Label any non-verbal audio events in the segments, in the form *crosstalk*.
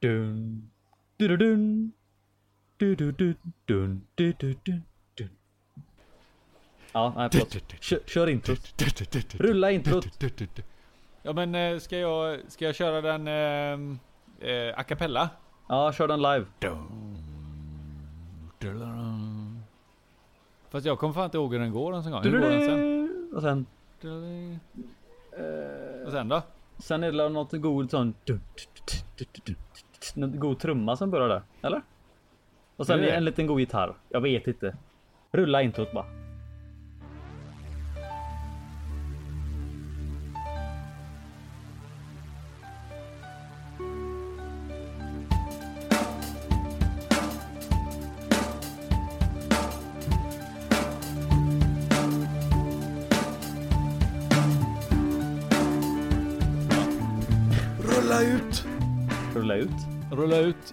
Dun, du-du-dun. Du-du-du-dun, du-du-dun, dun. Ja, nej förlåt. Kör, kör introt. Rulla introt. Ja men eh, ska jag, ska jag köra den eh, eh, a cappella? Ja, kör den live. Fast jag kommer fan inte ihåg hur den går ens en gång. Hur går den sen? Och sen, Och sen då? sen är det något god sån... Någon god trumma som börjar där. Eller? Och sen en liten god gitarr. Jag vet inte. Rulla introt bara.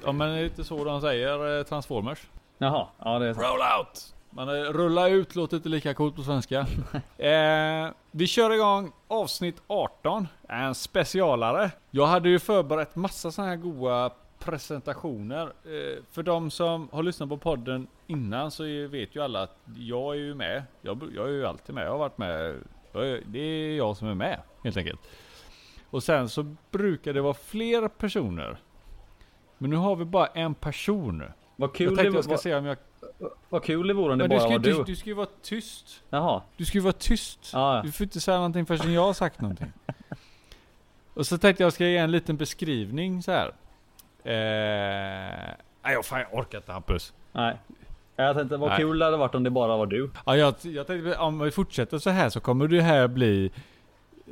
Ja men det är inte så de säger eh, Transformers. Jaha, ja det är så. Roll out! Men eh, rulla ut låter inte lika coolt på svenska. *laughs* eh, vi kör igång avsnitt 18. En specialare. Jag hade ju förberett massa sådana här goa presentationer. Eh, för de som har lyssnat på podden innan så vet ju alla att jag är ju med. Jag, jag är ju alltid med. Jag har varit med. Är, det är jag som är med helt enkelt. Och sen så brukar det vara fler personer. Men nu har vi bara en person. Vad Jag kul, tänkte det, jag ska vad, se om jag... vad kul det vore om det du bara ska, var du. du, ska ju vara tyst. Jaha. Du ska ju vara tyst. Ja, ja. Du får inte säga någonting förrän jag har sagt någonting. Och så tänkte jag ska ge en liten beskrivning så här. Eh, nej, jag, fan, jag orkar inte Hampus. Nej. Jag tänkte vad Nej. kul det hade varit om det bara var du. Ja, jag, jag tänkte om vi fortsätter så här så kommer det här bli...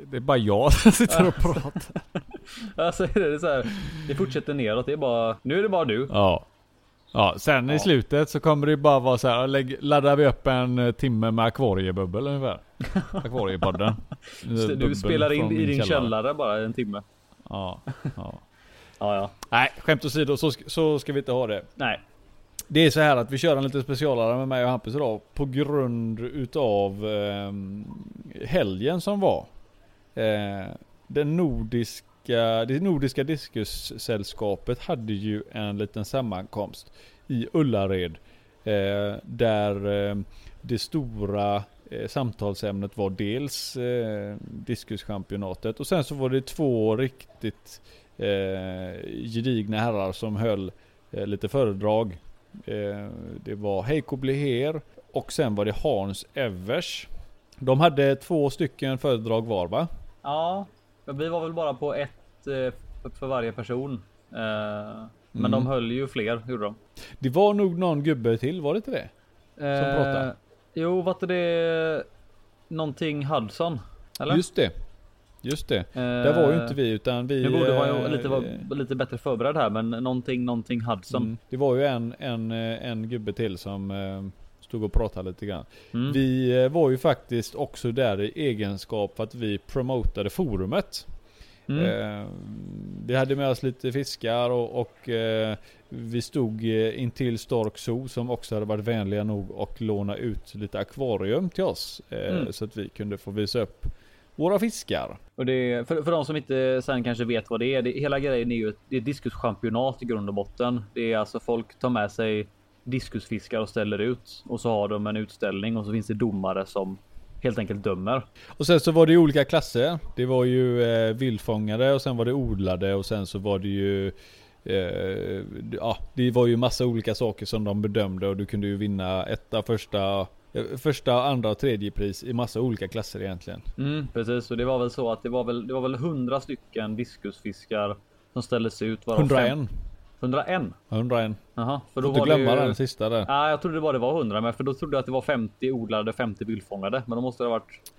Det är bara jag som sitter och pratar. *laughs* Alltså är det så här. Det fortsätter neråt. Det är bara. Nu är det bara du. Ja. Ja, sen Ja. i slutet så kommer det bara vara så här. Lägg, laddar vi upp en eh, timme med akvariebubbel ungefär. *laughs* Akvariepodden. Du spelar in i din källare bara en timme. Ja, ja. *laughs* Ja, ja. Nej, skämt åsido, så, så ska vi inte ha det. Nej. Det är så här att vi kör en lite specialare med mig och Hampus idag på grund utav ehm, helgen som var. Eh, den nordiska, det nordiska diskussällskapet hade ju en liten sammankomst i Ullared. Eh, där eh, det stora eh, samtalsämnet var dels eh, diskuschampionatet och sen så var det två riktigt eh, gedigna herrar som höll eh, lite föredrag. Eh, det var Heiko Bleher och sen var det Hans Evers. De hade två stycken föredrag var va? Ja, vi var väl bara på ett eh, för varje person. Eh, Men Mm. de höll ju fler, gjorde de. Det var nog någon gubbe till, var det inte det? Eh, pratade? Jo, var inte det någonting Hudson? Eller? Just det. Just det. Eh, Där var ju inte vi utan vi... Nu borde vara lite, vara lite bättre förberedd här, men någonting, någonting Hudson. mm, Det var ju en, en, en gubbe till som stod och pratade lite grann. Mm. Vi eh, var ju faktiskt också där i egenskap att vi promotade forumet. Mm. Eh, vi hade med oss lite fiskar och, och eh, vi stod eh, intill Stork Zoo som också hade varit vänliga nog och låna ut lite akvarium till oss. Eh, Mm. Så att vi kunde få visa upp våra fiskar. Och det, för, för de som inte sen kanske vet vad det är. Det, hela grejen är ju ett, det är ett diskuschampionat i grund och botten. Det är alltså folk tar med sig diskusfiskar och ställer ut och så har de en utställning och så finns det domare som helt enkelt dömer. Och sen så var det ju olika klasser. Det var ju eh, vildfångade och sen var det odlade och sen så var det ju eh, Ja, det var ju massa olika saker som de bedömde och du kunde ju vinna etta, första, eh, första, andra och tredje pris i massa olika klasser egentligen. Mm, precis, och det var väl så att det var väl, det var väl 100 stycken diskusfiskar som ställdes ut. varav 101. fem- 101? 101. Jaha, för Får då inte var det glömma ju... den sista där. Nej, jag trodde bara det var 100, men för då trodde jag att det var 50 odlade, 50 vildfångade. Men då måste det ha varit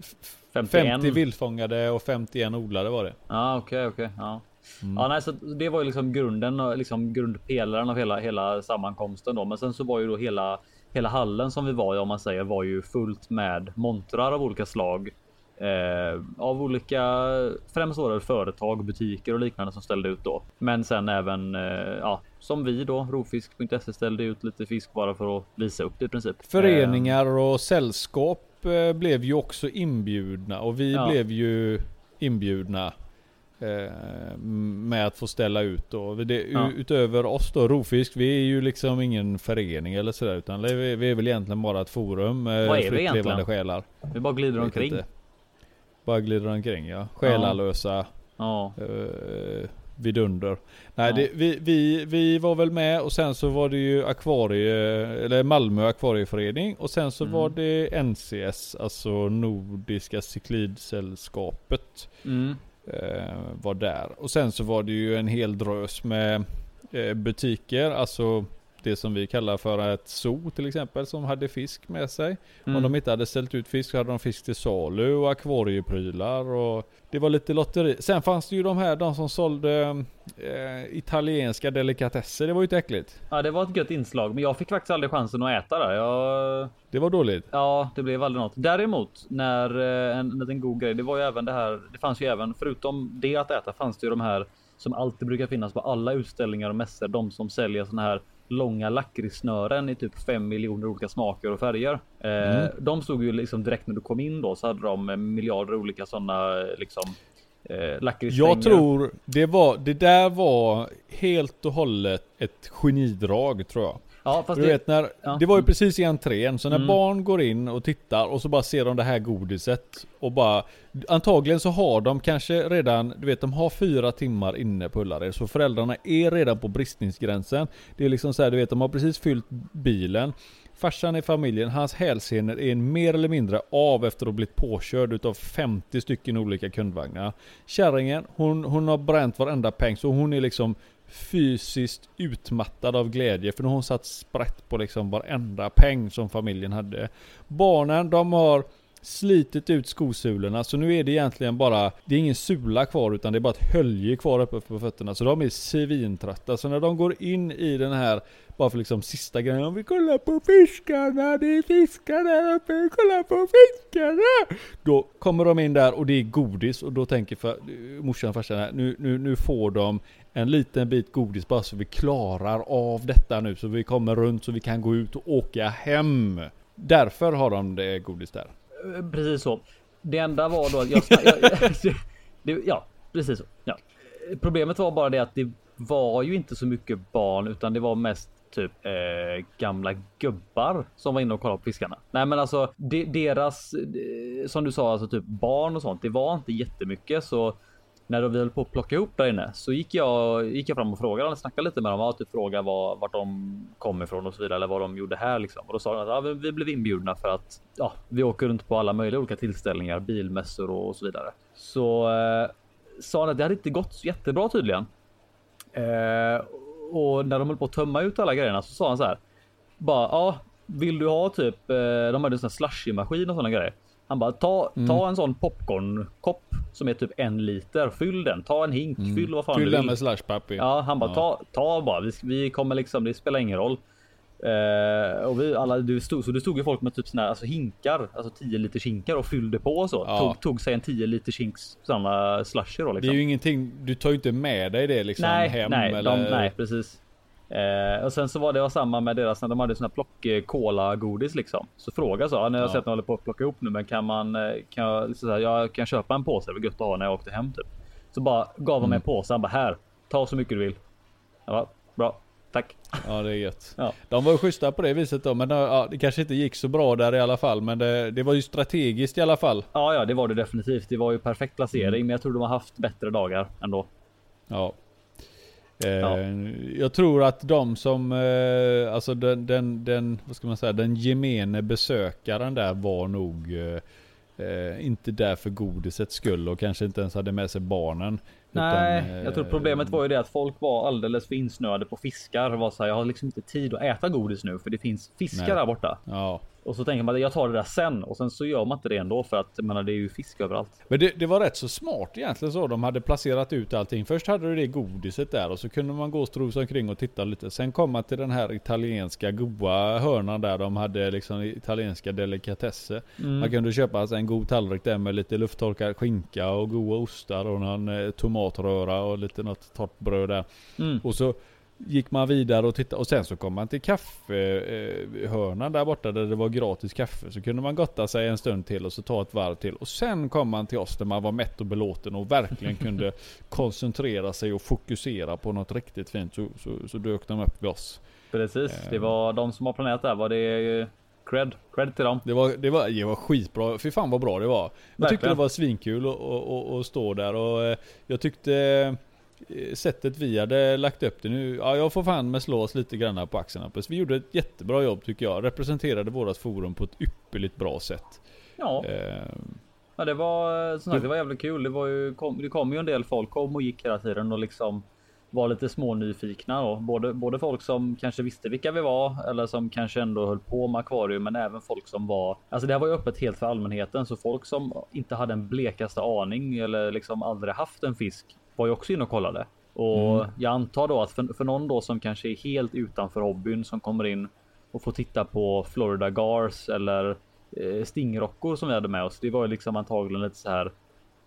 51. 50 vildfångade och 51 odlade var det. Ja, okej, okej. Ja. Mm. Ja, nej, så det var ju liksom grunden, och liksom grundpelaren av hela, hela sammankomsten då. Men sen så var ju då hela, hela hallen som vi var i om man säger var ju fullt med montrar av olika slag. Eh, av olika, främst det företag, butiker och liknande som ställde ut då. Men sen även, eh, ja, som vi då, rovfisk.se ställde ut lite fisk bara för att visa upp det i princip. Föreningar och sällskap eh, blev ju också inbjudna och vi Ja. blev ju inbjudna. Eh, med att få ställa ut då. Det, Ja. Utöver oss då, Rovfisk, vi är ju liksom ingen förening eller sådär utan vi, vi är väl egentligen bara ett forum Vad är vi egentligen? själar. Vi bara glider omkring. inte. Bara glider omkring ja. Själalösa Ja. eh, vidunder. Nej, Ja. det, vi, vi, vi var väl med och sen så var det ju akvarie, eller Malmö akvarieförening och sen så Mm. var det NCS, alltså Nordiska cyklidsällskapet Mm. eh, var där. Och sen så var det ju en hel drös med eh, butiker, alltså det som vi kallar för ett zoo till exempel som hade fisk med sig. Mm. Om de inte hade ställt ut fisk så hade de fisk till salu och akvarieprylar och det var lite lotteri. Sen fanns det ju de här, de som sålde eh, italienska delikatesser. Det var ju inte äckligt. Ja, det var ett gött inslag, men jag fick faktiskt aldrig chansen att äta där. Jag... Det var dåligt. Ja, det blev aldrig något. Däremot när eh, en liten god grej. Det var ju även det här. Det fanns ju även förutom det att äta fanns det ju de här som alltid brukar finnas på alla utställningar och mässor. De som säljer såna här långa lakritssnören i typ 5 miljoner olika smaker och färger. Eh, Mm. De stod ju liksom direkt när du kom in då så hade de eh, miljarder olika sådana liksom eh, lakritsstänger. Jag tror det var, det där var helt och hållet ett genidrag tror jag. Ja, fast Du det, vet när, ja. det var ju precis i entrén, så när Mm. barn går in och tittar och så bara ser de det här godiset och bara Antagligen så har de kanske redan, du vet de har fyra timmar inne på Ullared så föräldrarna är redan på bristningsgränsen. Det är liksom så här, du vet de har precis fyllt bilen. Farsan i familjen, hans hälsenor är mer eller mindre av efter att ha blivit påkörd utav 50 stycken olika kundvagnar. Kärringen, hon, hon har bränt varenda peng så hon är liksom fysiskt utmattad av glädje för nu har hon satt sprätt på liksom varenda peng som familjen hade. Barnen de har slitit ut skosulorna så nu är det egentligen bara, det är ingen sula kvar utan det är bara ett hölje kvar uppe på fötterna så de är svintrötta. Så när de går in i den här, bara för liksom sista grejen, om vi kollar på fiskarna, det är fiskar där uppe, kolla på fiskarna! Då kommer de in där och det är godis och då tänker för, morsan och farsan här, nu, nu, nu får de en liten bit godis bara så vi klarar av detta nu så vi kommer runt så vi kan gå ut och åka hem. Därför har de det godis där. Precis så. Det enda var då att jag, jag, *laughs* det, Ja, precis så. Ja. Problemet var bara det att det var ju inte så mycket barn utan det var mest typ eh, gamla gubbar som var inne och kollade på fiskarna. Nej, men alltså de, deras de, som du sa, alltså typ barn och sånt. Det var inte jättemycket så när vi höll på att plocka ihop där inne så gick jag, gick jag fram och frågade, och snackade lite med dem, ja, typ fråga var, vart de kom ifrån och så vidare eller vad de gjorde här liksom. Och då sa de att ja, vi- vi blev inbjudna för att ja, vi åker runt på alla möjliga olika tillställningar, bilmässor och, och så vidare. Så eh, sa han att det hade inte gått så jättebra tydligen. Eh, och när de höll på att tömma ut alla grejerna så sa han så här. Bara ja, vill du ha typ? Eh, de hade en sån här slushy-maskin och sådana grejer. Han bara ta, Mm. ta en sån popcornkopp som är typ en liter. Fyll den. Ta en hink. Fyll vad fan Mm. Fyll du den vill. med slashpapp i. Ja, han bara Ja. ta, ta bara. Vi, vi kommer liksom. Det spelar ingen roll. Eh, och vi alla, det stod, så det stod ju folk med typ såna här, alltså hinkar, alltså 10 liters hinkar och fyllde på och så. Ja. Tog, tog sig en 10 liters hinks sådana slusher då Det liksom. är ju ingenting, du tar ju inte med dig det liksom nej, hem nej, eller... de, nej, precis. Eh, och sen så var det var samma med deras när de hade såna plock cola godis liksom. Så fråga så, när jag Ja. sett att de håller på att plocka ihop nu, men kan man eh, kan jag, så här, jag kan köpa en påse? Det var gött att ha när jag åkte hem typ. Så bara gav de mig en påse. Han bara här, ta så mycket du vill. Jag bara, bra, tack. Ja det är gött. Ja. De var ju schyssta på det viset då, men ja, det kanske inte gick så bra där i alla fall. Men det, det var ju strategiskt i alla fall. Ja, ja, det var det definitivt. Det var ju perfekt placering, Mm. men jag tror de har haft bättre dagar ändå. Ja. Eh, Ja. Jag tror att de som, eh, alltså den, den, den, vad ska man säga, den gemene besökaren där var nog eh, inte där för godisets skull och kanske inte ens hade med sig barnen. Nej, Utan, jag tror problemet var ju det att folk var alldeles för insnöade på fiskar. Var så här, jag har liksom inte tid att äta godis nu för det finns fiskar Nej. där borta. Ja. Och så tänker man att jag tar det där sen och sen så gör man inte det ändå för att menar, det är ju fisk överallt. Men det, det var rätt så smart egentligen så. De hade placerat ut allting. Först hade du det godiset där och så kunde man gå och strosa omkring och titta lite. Sen kom man till den här italienska goa hörnan där de hade liksom italienska delikatesser. Mm. Man kunde köpa alltså en god tallrik där med lite lufttorkad skinka och goda ostar och någon eh, tomatröra och lite något torrt bröd där. Mm. Och så gick man vidare och tittade och sen så kom man till kaffehörnan där borta där det var gratis kaffe. Så kunde man gotta sig en stund till och så ta ett varv till. Och sen kom man till oss där man var mätt och belåten och verkligen *laughs* kunde koncentrera sig och fokusera på något riktigt fint. Så, så, så dök de upp vid oss. Precis, det var de som har planerat det här. Var det cred? Cred till dem. Det var, det var, det var skitbra. Fy fan vad bra det var. Jag Verkligen. tyckte det var svinkul att stå där och eh, jag tyckte eh, sättet vi hade lagt upp det nu, ja jag får fan med slå oss lite grann på axeln Hampus. Vi gjorde ett jättebra jobb tycker jag. Representerade vårat forum på ett ypperligt bra sätt. Ja, Eh, ja det var som sagt, det var jävligt kul. Det var ju kom, det kom ju en del folk kom och gick hela tiden och liksom var lite små nyfikna då. Både, både folk som kanske visste vilka vi var eller som kanske ändå höll på med akvarium, men även folk som var. Alltså, det här var ju öppet helt för allmänheten, så folk som inte hade en blekaste aning eller liksom aldrig haft en fisk var ju också inne och kollade. Och Mm. jag antar då att för, för någon då som kanske är helt utanför hobbyn som kommer in och får titta på Florida Gars eller eh, stingrockor som vi hade med oss. Det var ju liksom antagligen lite så här.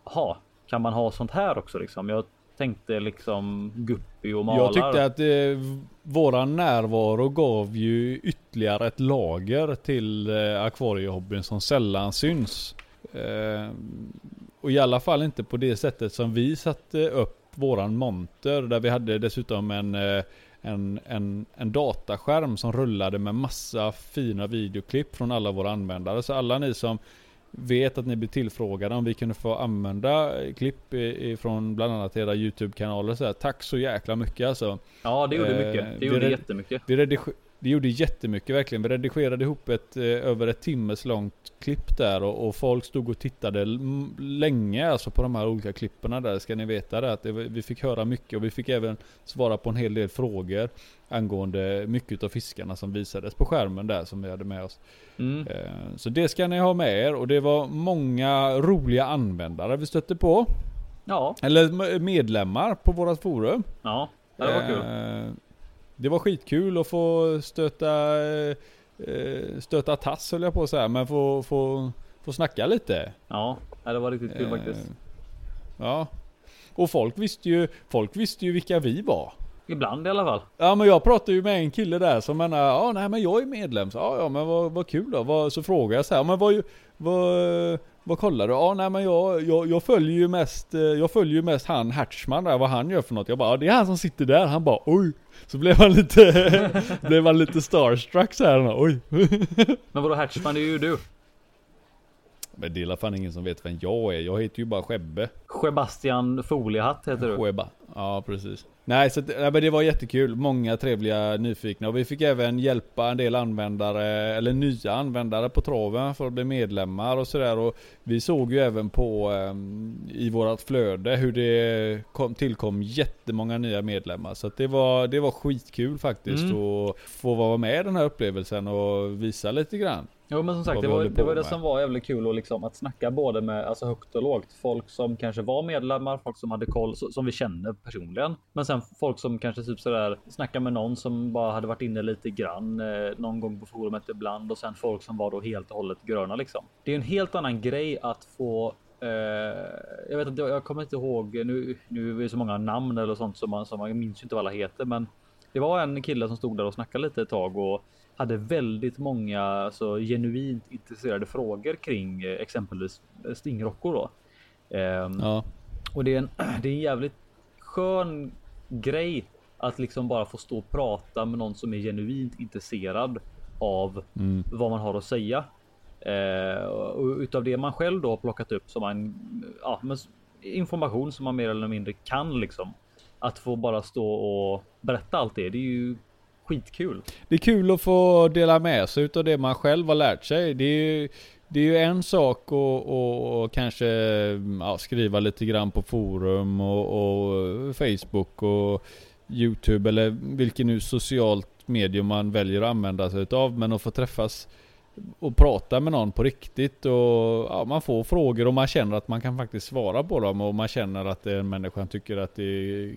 Jaha, kan man ha sånt här också liksom? Jag tänkte liksom guppy och malar. jag tyckte att eh, våran närvaro gav ju ytterligare ett lager till eh, akvariehobbyn som sällan syns. Eh, och i alla fall inte på det sättet som vi satte upp våran monter där vi hade dessutom en eh, en, en, en dataskärm som rullade med massa fina videoklipp från alla våra användare. Så alla ni som vet att ni blir tillfrågade om vi kunde få använda klipp ifrån bland annat era YouTube-kanaler. Så här, tack så jäkla mycket alltså. Ja, det gjorde Eh, mycket. Det gjorde jättemycket. Vi rediger- det gjorde jättemycket verkligen. Vi redigerade ihop ett eh, över ett timmes långt klipp där och, och folk stod och tittade länge alltså på de här olika klipperna där ska ni veta det att det, vi fick höra mycket och vi fick även svara på en hel del frågor angående mycket av fiskarna som visades på skärmen där som vi hade med oss. Mm. Eh, Så det ska ni ha med er och det var många roliga användare vi stötte på. Ja, Eller medlemmar på vårat forum. ja, det var kul. Eh, Det var skitkul att få stöta, eh, stöta tass höll jag på att säga, men få, få, få snacka lite. Ja, det var riktigt kul Eh, faktiskt. Ja. Och folk visste ju, folk visste ju vilka vi var. Ibland i alla fall. Ja men jag pratade ju med en kille där som menar, ja nej men jag är medlem. Så, ja ja men vad, vad kul då. Vad, så frågade jag så här, men vad, vad, vad kollar du? Ja nej men jag, jag, jag följer ju mest, eh, jag följer ju mest han Hertzman där, vad han gör för något. Jag bara, det är han som sitter där. Han bara, oj. Så blev han lite, *laughs* blev han lite starstruck så här. Oj. *laughs* Men vadå Hatchman, det är ju du. Men det är fall ingen som vet vem jag är. Jag heter ju bara Skebbe. Sebastian Foliehatt heter du. Skebba. Ja precis. Nej så nej, men det var jättekul. Många trevliga nyfikna. Och vi fick även hjälpa en del användare, eller nya användare på traven för att bli medlemmar och sådär. Och vi såg ju även på ehm, i vårat flöde hur det kom, tillkom jättemånga nya medlemmar. Så det var, det var skitkul faktiskt Mm. att få vara med i den här upplevelsen och visa lite grann. Jo men som sagt det var, det var det som var jävligt kul och liksom att snacka både med alltså högt och lågt. Folk som kanske var medlemmar, folk som hade koll, som vi känner personligen. Men sen folk som kanske typ sådär snackar med någon som bara hade varit inne lite grann eh, någon gång på forumet ibland och sen folk som var då helt och hållet gröna liksom. Det är en helt annan grej att få eh, jag vet inte, jag kommer inte ihåg nu. Nu är det så många namn eller sånt som man som man minns inte vad alla heter, men det var en kille som stod där och snackade lite ett tag och hade väldigt många alltså, genuint intresserade frågor kring eh, exempelvis stingrockor då. Ehm, Ja. och det är, en, *clears throat* det är en jävligt skön grej att liksom bara få stå och prata med någon som är genuint intresserad av Mm. vad man har att säga. Eh, och utav det man själv då har plockat upp som man ja, men information som man mer eller mindre kan liksom. Att få bara stå och berätta allt det. Det är ju skitkul. Det är kul att få dela med sig utav det man själv har lärt sig. Det är ju, det är ju en sak att och, och kanske ja, skriva lite grann på forum och, och Facebook och Youtube eller vilken nu socialt medium man väljer att använda sig utav. Men att få träffas och prata med någon på riktigt och ja, man får frågor och man känner att man kan faktiskt svara på dem och man känner att den människan tycker att det är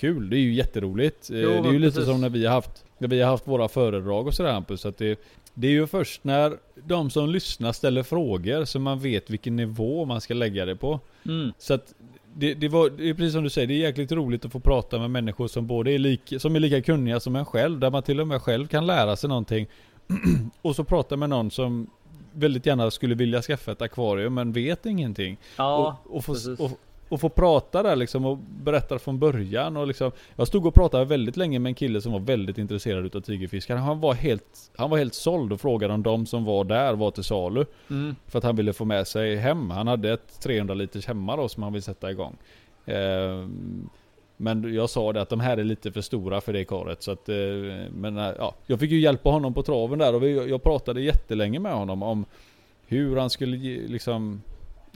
kul. Det är ju jätteroligt. Eh, Jo, det är ju lite precis. som när vi har haft, när vi har haft våra föredrag och sådär Hampus. Så att det, det är ju först när de som lyssnar ställer frågor så man vet vilken nivå man ska lägga det på. Mm. Så att det, det, var, det är precis som du säger, det är jäkligt roligt att få prata med människor som både är, lik, som är lika kunniga som en själv, där man till och med själv kan lära sig någonting. *clears throat* och så prata med någon som väldigt gärna skulle vilja skaffa ett akvarium men vet ingenting. Ja, och, och, få, och, och få prata där liksom och berätta från början och liksom. Jag stod och pratade väldigt länge med en kille som var väldigt intresserad utav tigerfiskar. Han var helt Han var helt såld och frågade om de som var där var till salu. Mm. För att han ville få med sig hem. Han hade ett 300 liters hemma då som han vill sätta igång. Eh, men jag sa det att de här är lite för stora för det karet. Så att eh, Men eh, ja, jag fick ju hjälpa honom på traven där och jag pratade jättelänge med honom om Hur han skulle liksom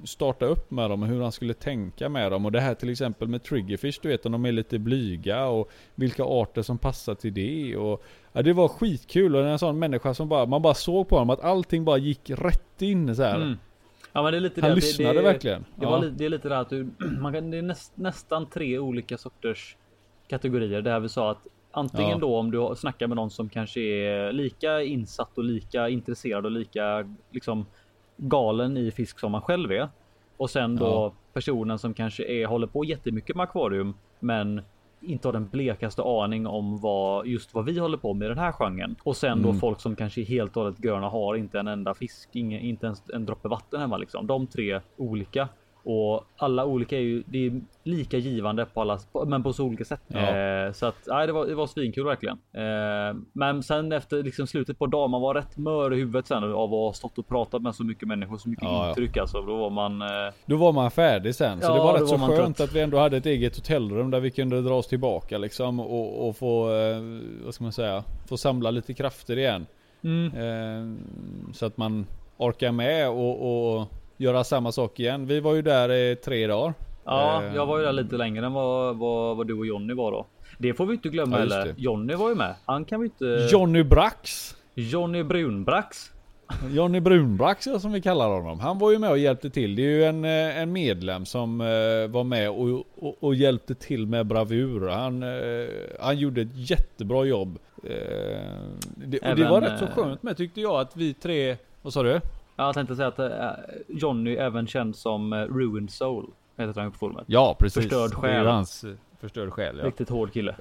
starta upp med dem och hur han skulle tänka med dem. Och det här till exempel med triggerfish, du vet om de är lite blyga och vilka arter som passar till det. Och, ja, det var skitkul och en sån människa som bara, man bara såg på honom att allting bara gick rätt in så här. Mm. Ja, men det är lite han det, lyssnade det, verkligen. Det, var, det är lite det att du, *clears throat* man kan, det är näst, nästan tre olika sorters kategorier där vi sa att antingen ja. då om du snackar med någon som kanske är lika insatt och lika intresserad och lika liksom galen i fisk som man själv är. Och sen då ja. personen som kanske är, håller på jättemycket med akvarium men inte har den blekaste aning om vad just vad vi håller på med i den här genren. Och sen mm. då folk som kanske är helt och hållet gröna har inte en enda fisk, ingen, inte ens en droppe vatten hemma liksom. De tre olika och alla olika är ju, det är lika givande på alla, men på så olika sätt. Ja. Eh, så att nej, det var, det var svinkul verkligen. Eh, men sen efter liksom slutet på dagen, man var rätt mör i huvudet sen av att ha stått och pratat med så mycket människor, så mycket ja, intryck alltså. Då var man. Eh... Då var man färdig sen, så ja, det var rätt så var skönt trött. att vi ändå hade ett eget hotellrum där vi kunde dra oss tillbaka liksom och, och få, eh, vad ska man säga, få samla lite krafter igen. Mm. Eh, så att man orkar med och, och göra samma sak igen. Vi var ju där i tre dagar. Ja, eh, jag var ju där lite längre än vad, vad, vad du och Jonny var då. Det får vi inte glömma ja, heller. Jonny var ju med. Han kan vi inte... Johnny Brax. Johnny Brunbrax. Johnny Brunbrax som vi kallar honom. Han var ju med och hjälpte till. Det är ju en, eh, en medlem som eh, var med och, och, och, hjälpte till med bravur. Han, han gjorde ett jättebra jobb. Det, och det var rätt så skönt med tyckte jag att vi tre, vad sa du? Jag tänkte säga att uh, Johnny även känd som uh, Ruined Soul. Heter han på forumet. Ja precis. Förstörd själ. Hans förstörd själ ja. Riktigt hård kille.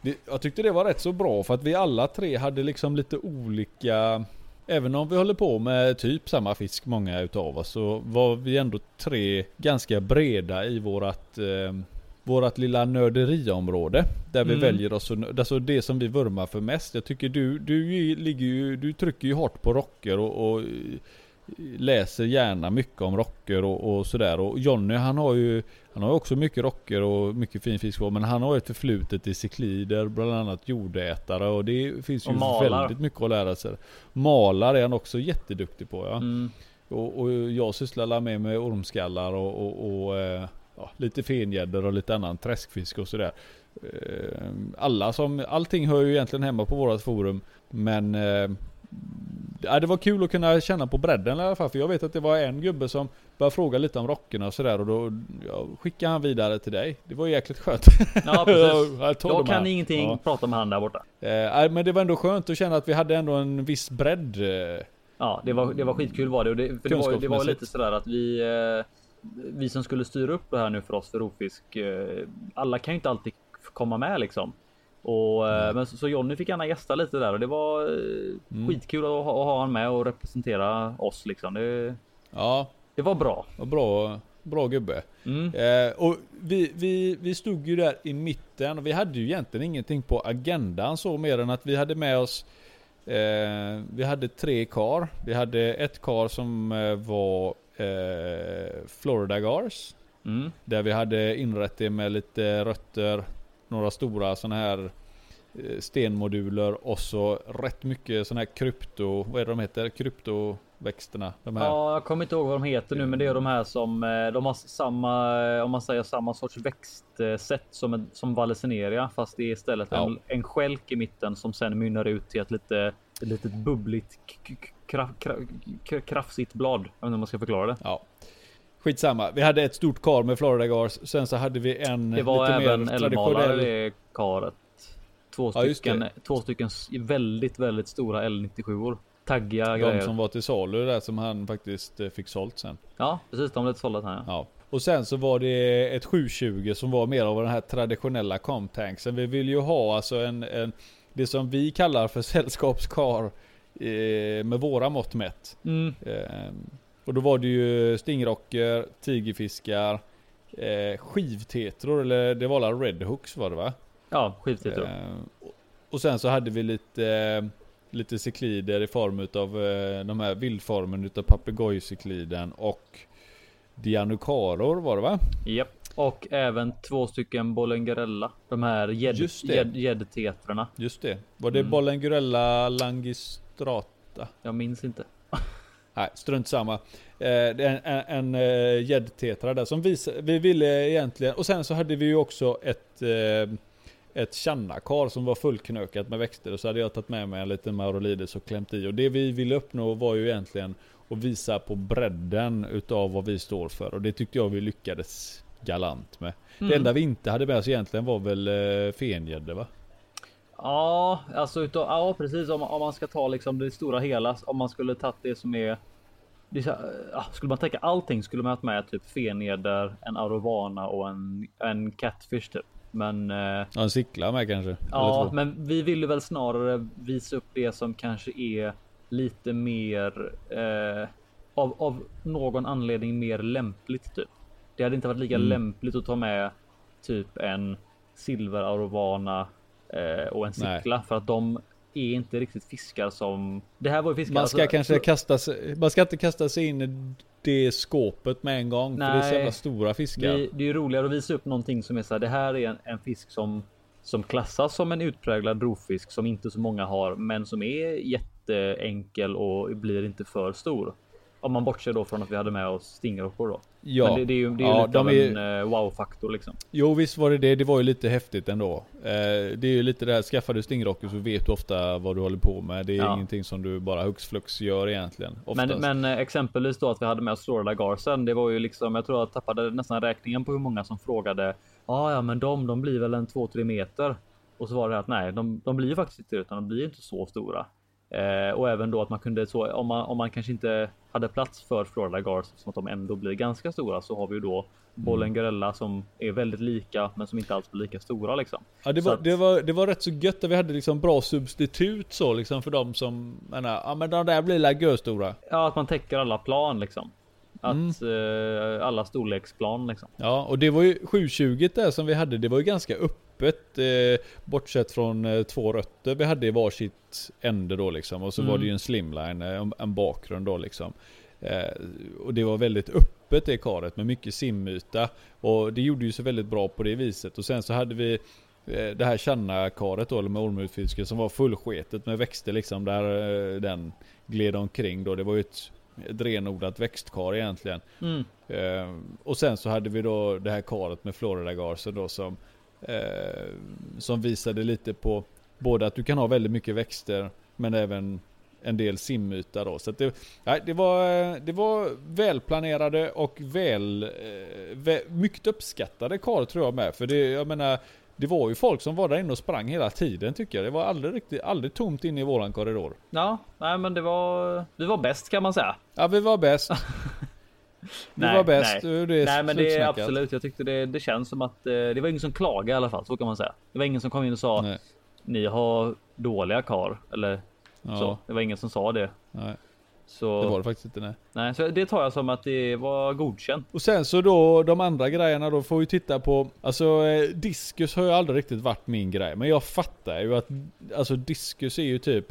Det, jag tyckte det var rätt så bra för att vi alla tre hade liksom lite olika Även om vi håller på med typ samma fisk många utav oss så var vi ändå tre ganska breda i vårat eh, vårat lilla nörderiområde. Där vi mm. väljer oss, alltså det som vi vurmar för mest. Jag tycker du, du ligger ju, du trycker ju hårt på rocker och, och läser gärna mycket om rocker och, och, sådär. Och Jonny han har ju Han har också mycket rocker och mycket fin fisk men han har ett förflutet i cyklider, bland annat jordätare och det finns ju väldigt mycket att lära sig. Malar är han också jätteduktig på ja. Mm. Och, och, jag sysslar med med ormskallar och, och, och eh, ja, lite fengäddor och lite annan träskfisk och sådär. Eh, alla som, allting hör ju egentligen hemma på vårat forum. Men eh, det var kul att kunna känna på bredden i alla fall. För jag vet att det var en gubbe som började fråga lite om rockerna och sådär. Och då ja, skickade han vidare till dig. Det var jäkligt skönt. Ja *laughs* precis. jag, jag kan ingenting ja. prata med han där borta. Eh, men det var ändå skönt att känna att vi hade ändå en viss bredd. Eh, ja det var, det var skitkul var det. Och det, det, var, det var lite sådär att vi eh, vi som skulle styra upp det här nu för oss för rovfisk. Eh, alla kan ju inte alltid komma med liksom. Och, mm. men så, så Jonny fick gärna gästa lite där och det var eh, mm. skitkul att ha, att ha han med och representera oss liksom. Det, ja, det var bra. Var bra, bra gubbe. Mm. Eh, och vi, vi, vi stod ju där i mitten och vi hade ju egentligen ingenting på agendan så mer än att vi hade med oss eh, Vi hade tre kar. Vi hade ett kar som var eh, Florida Gars. Mm. Där vi hade inrett det med lite rötter, några stora sådana här eh, stenmoduler och så rätt mycket sådana här krypto, vad är det de heter? Kryptoväxterna? De här. Ja, jag kommer inte ihåg vad de heter nu, men det är de här som eh, de har samma, om man säger samma sorts växtsätt som, som valicineria, fast det är istället ja. en, en skälk i mitten som sen mynnar ut till ett lite ett litet bubbligt kraf, kraf, krafsigt blad. Jag vet inte om man ska förklara det. Ja. Skitsamma. Vi hade ett stort kar med Florida Gars. Sen så hade vi en Det var lite även eldmalare det karet. Två stycken, ja, två stycken väldigt, väldigt stora L97or. Taggiga De grejer. som var till salu där som han faktiskt eh, fick sålt sen. Ja, precis. De blev sålda här. Ja. Och sen så var det ett 720 som var mer av den här traditionella comtanksen. Vi vill ju ha alltså en, en det som vi kallar för *laughs* sällskapskar med våra mått mätt. Mm. Eh, och då var det ju stingrocker, tigerfiskar, eh, skivtetror eller det var alla redhooks var det va? Ja, skivtetror. Eh, och sen så hade vi lite lite cyklider i form utav eh, de här vildformen utav papegojcykliden och Dianucaror var det va? Japp. Och även två stycken Bollengerella. De här Just gäddtetrarna. Just det. Var det Mm. Bollengurella langistrata? Jag minns inte. *laughs* Nej, strunt samma. Eh, det en eh, gäddtetra där som vi, vi ville egentligen, och sen så hade vi ju också ett eh, ett Channa-kar som var fullknökat med växter och så hade jag tagit med mig en liten Maurolides och klämt i och det vi ville uppnå var ju egentligen att visa på bredden utav vad vi står för och det tyckte jag vi lyckades galant med. Det Mm. enda vi inte hade med oss egentligen var väl fengädde va? Ja, alltså utav, ja precis om, om man ska ta liksom det stora hela. Om man skulle tagit det som är. Det skulle man tänka allting skulle man haft med typ feneder, en arovana och en, en catfish typ. Men eh, Ja, en sickla med kanske? Ja, men vi ville väl snarare visa upp det som kanske är lite mer eh, av, av någon anledning mer lämpligt typ. Det hade inte varit lika Mm. lämpligt att ta med typ en silver arovana och en Nej. sickla för att de är inte riktigt fiskar som det här var ju fiskar. Man ska alltså, kanske så- kasta sig, man ska inte kasta sig in i det skåpet med en gång. För det är så Nej. jävla stora fiskar. Vi, det är ju roligare att visa upp någonting som är så här. Det här är en, en fisk som som klassas som en utpräglad rovfisk som inte så många har, men som är jätteenkel och blir inte för stor. Om man bortser då från att vi hade med oss stingrockor då. Ja, Men det, det är ju, det är Ja, lite de av en eh, wow-faktor liksom. jo visst var det det. Det var ju lite häftigt ändå. Eh, det är ju lite det här, skaffar du stingrocker så vet du ofta vad du håller på med. Det är Ja. ingenting som du bara hux flux gör egentligen. Oftast. Men, men eh, exempelvis då att vi hade med oss Florida Garsen. Det var ju liksom, jag tror jag tappade nästan räkningen på hur många som frågade. Ja, ja, men de, de blir väl en 2-3 meter. Och så var det att nej, de, de blir faktiskt inte utan de blir inte så stora. Eh, och även då att man kunde så om man, om man kanske inte hade plats för Florida Gars som att de ändå blir ganska stora så har vi ju då Bollengerella som är väldigt lika men som inte alls blir lika stora liksom. Ja det var, att- det, var, det var rätt så gött att vi hade liksom bra substitut så liksom för de som menar, ja men de där blir la stora. Ja, att man täcker alla plan liksom. Att Mm. eh, alla storleksplan liksom. Ja och det var ju 720 där som vi hade, det var ju ganska öppet eh, bortsett från eh, två rötter vi hade i varsitt ände då liksom och så Mm. var det ju en slimline, eh, en, en bakgrund då liksom. Eh, och det var väldigt öppet det karet med mycket simyta och det gjorde ju så väldigt bra på det viset och sen så hade vi eh, det här Channa-karet då, eller med ormutfiske som var fullsketet med växter liksom där den gled omkring då. Det var ju ett, ett renodlat växtkar egentligen. Mm. Eh, och sen så hade vi då det här karet med Florida Garsen då som, eh, som visade lite på både att du kan ha väldigt mycket växter men även en del simyta då. Så det, nej, det, var, det var välplanerade och väl, eh, vä, mycket uppskattade kar tror jag med. För det, jag menar, det var ju folk som var där inne och sprang hela tiden tycker jag. Det var aldrig riktigt, aldrig tomt inne i våran korridor. Ja, nej, men det var. Vi var bäst kan man säga. Ja, vi var bäst. *laughs* Vi Nej, var bäst. nej. Nej, men det är absolut. Jag tyckte det, det känns som att eh, det var ingen som klagade i alla fall. Så kan man säga. Det var ingen som kom in och sa Nej. ni har dåliga kar eller Ja, så. Det var ingen som sa det. nej, Så, det var det faktiskt inte. Nej. nej, så det tar jag som att det var godkänt. Och sen så då de andra grejerna då får vi titta på, alltså eh, diskus har ju aldrig riktigt varit min grej. Men jag fattar ju att, alltså diskus är ju typ,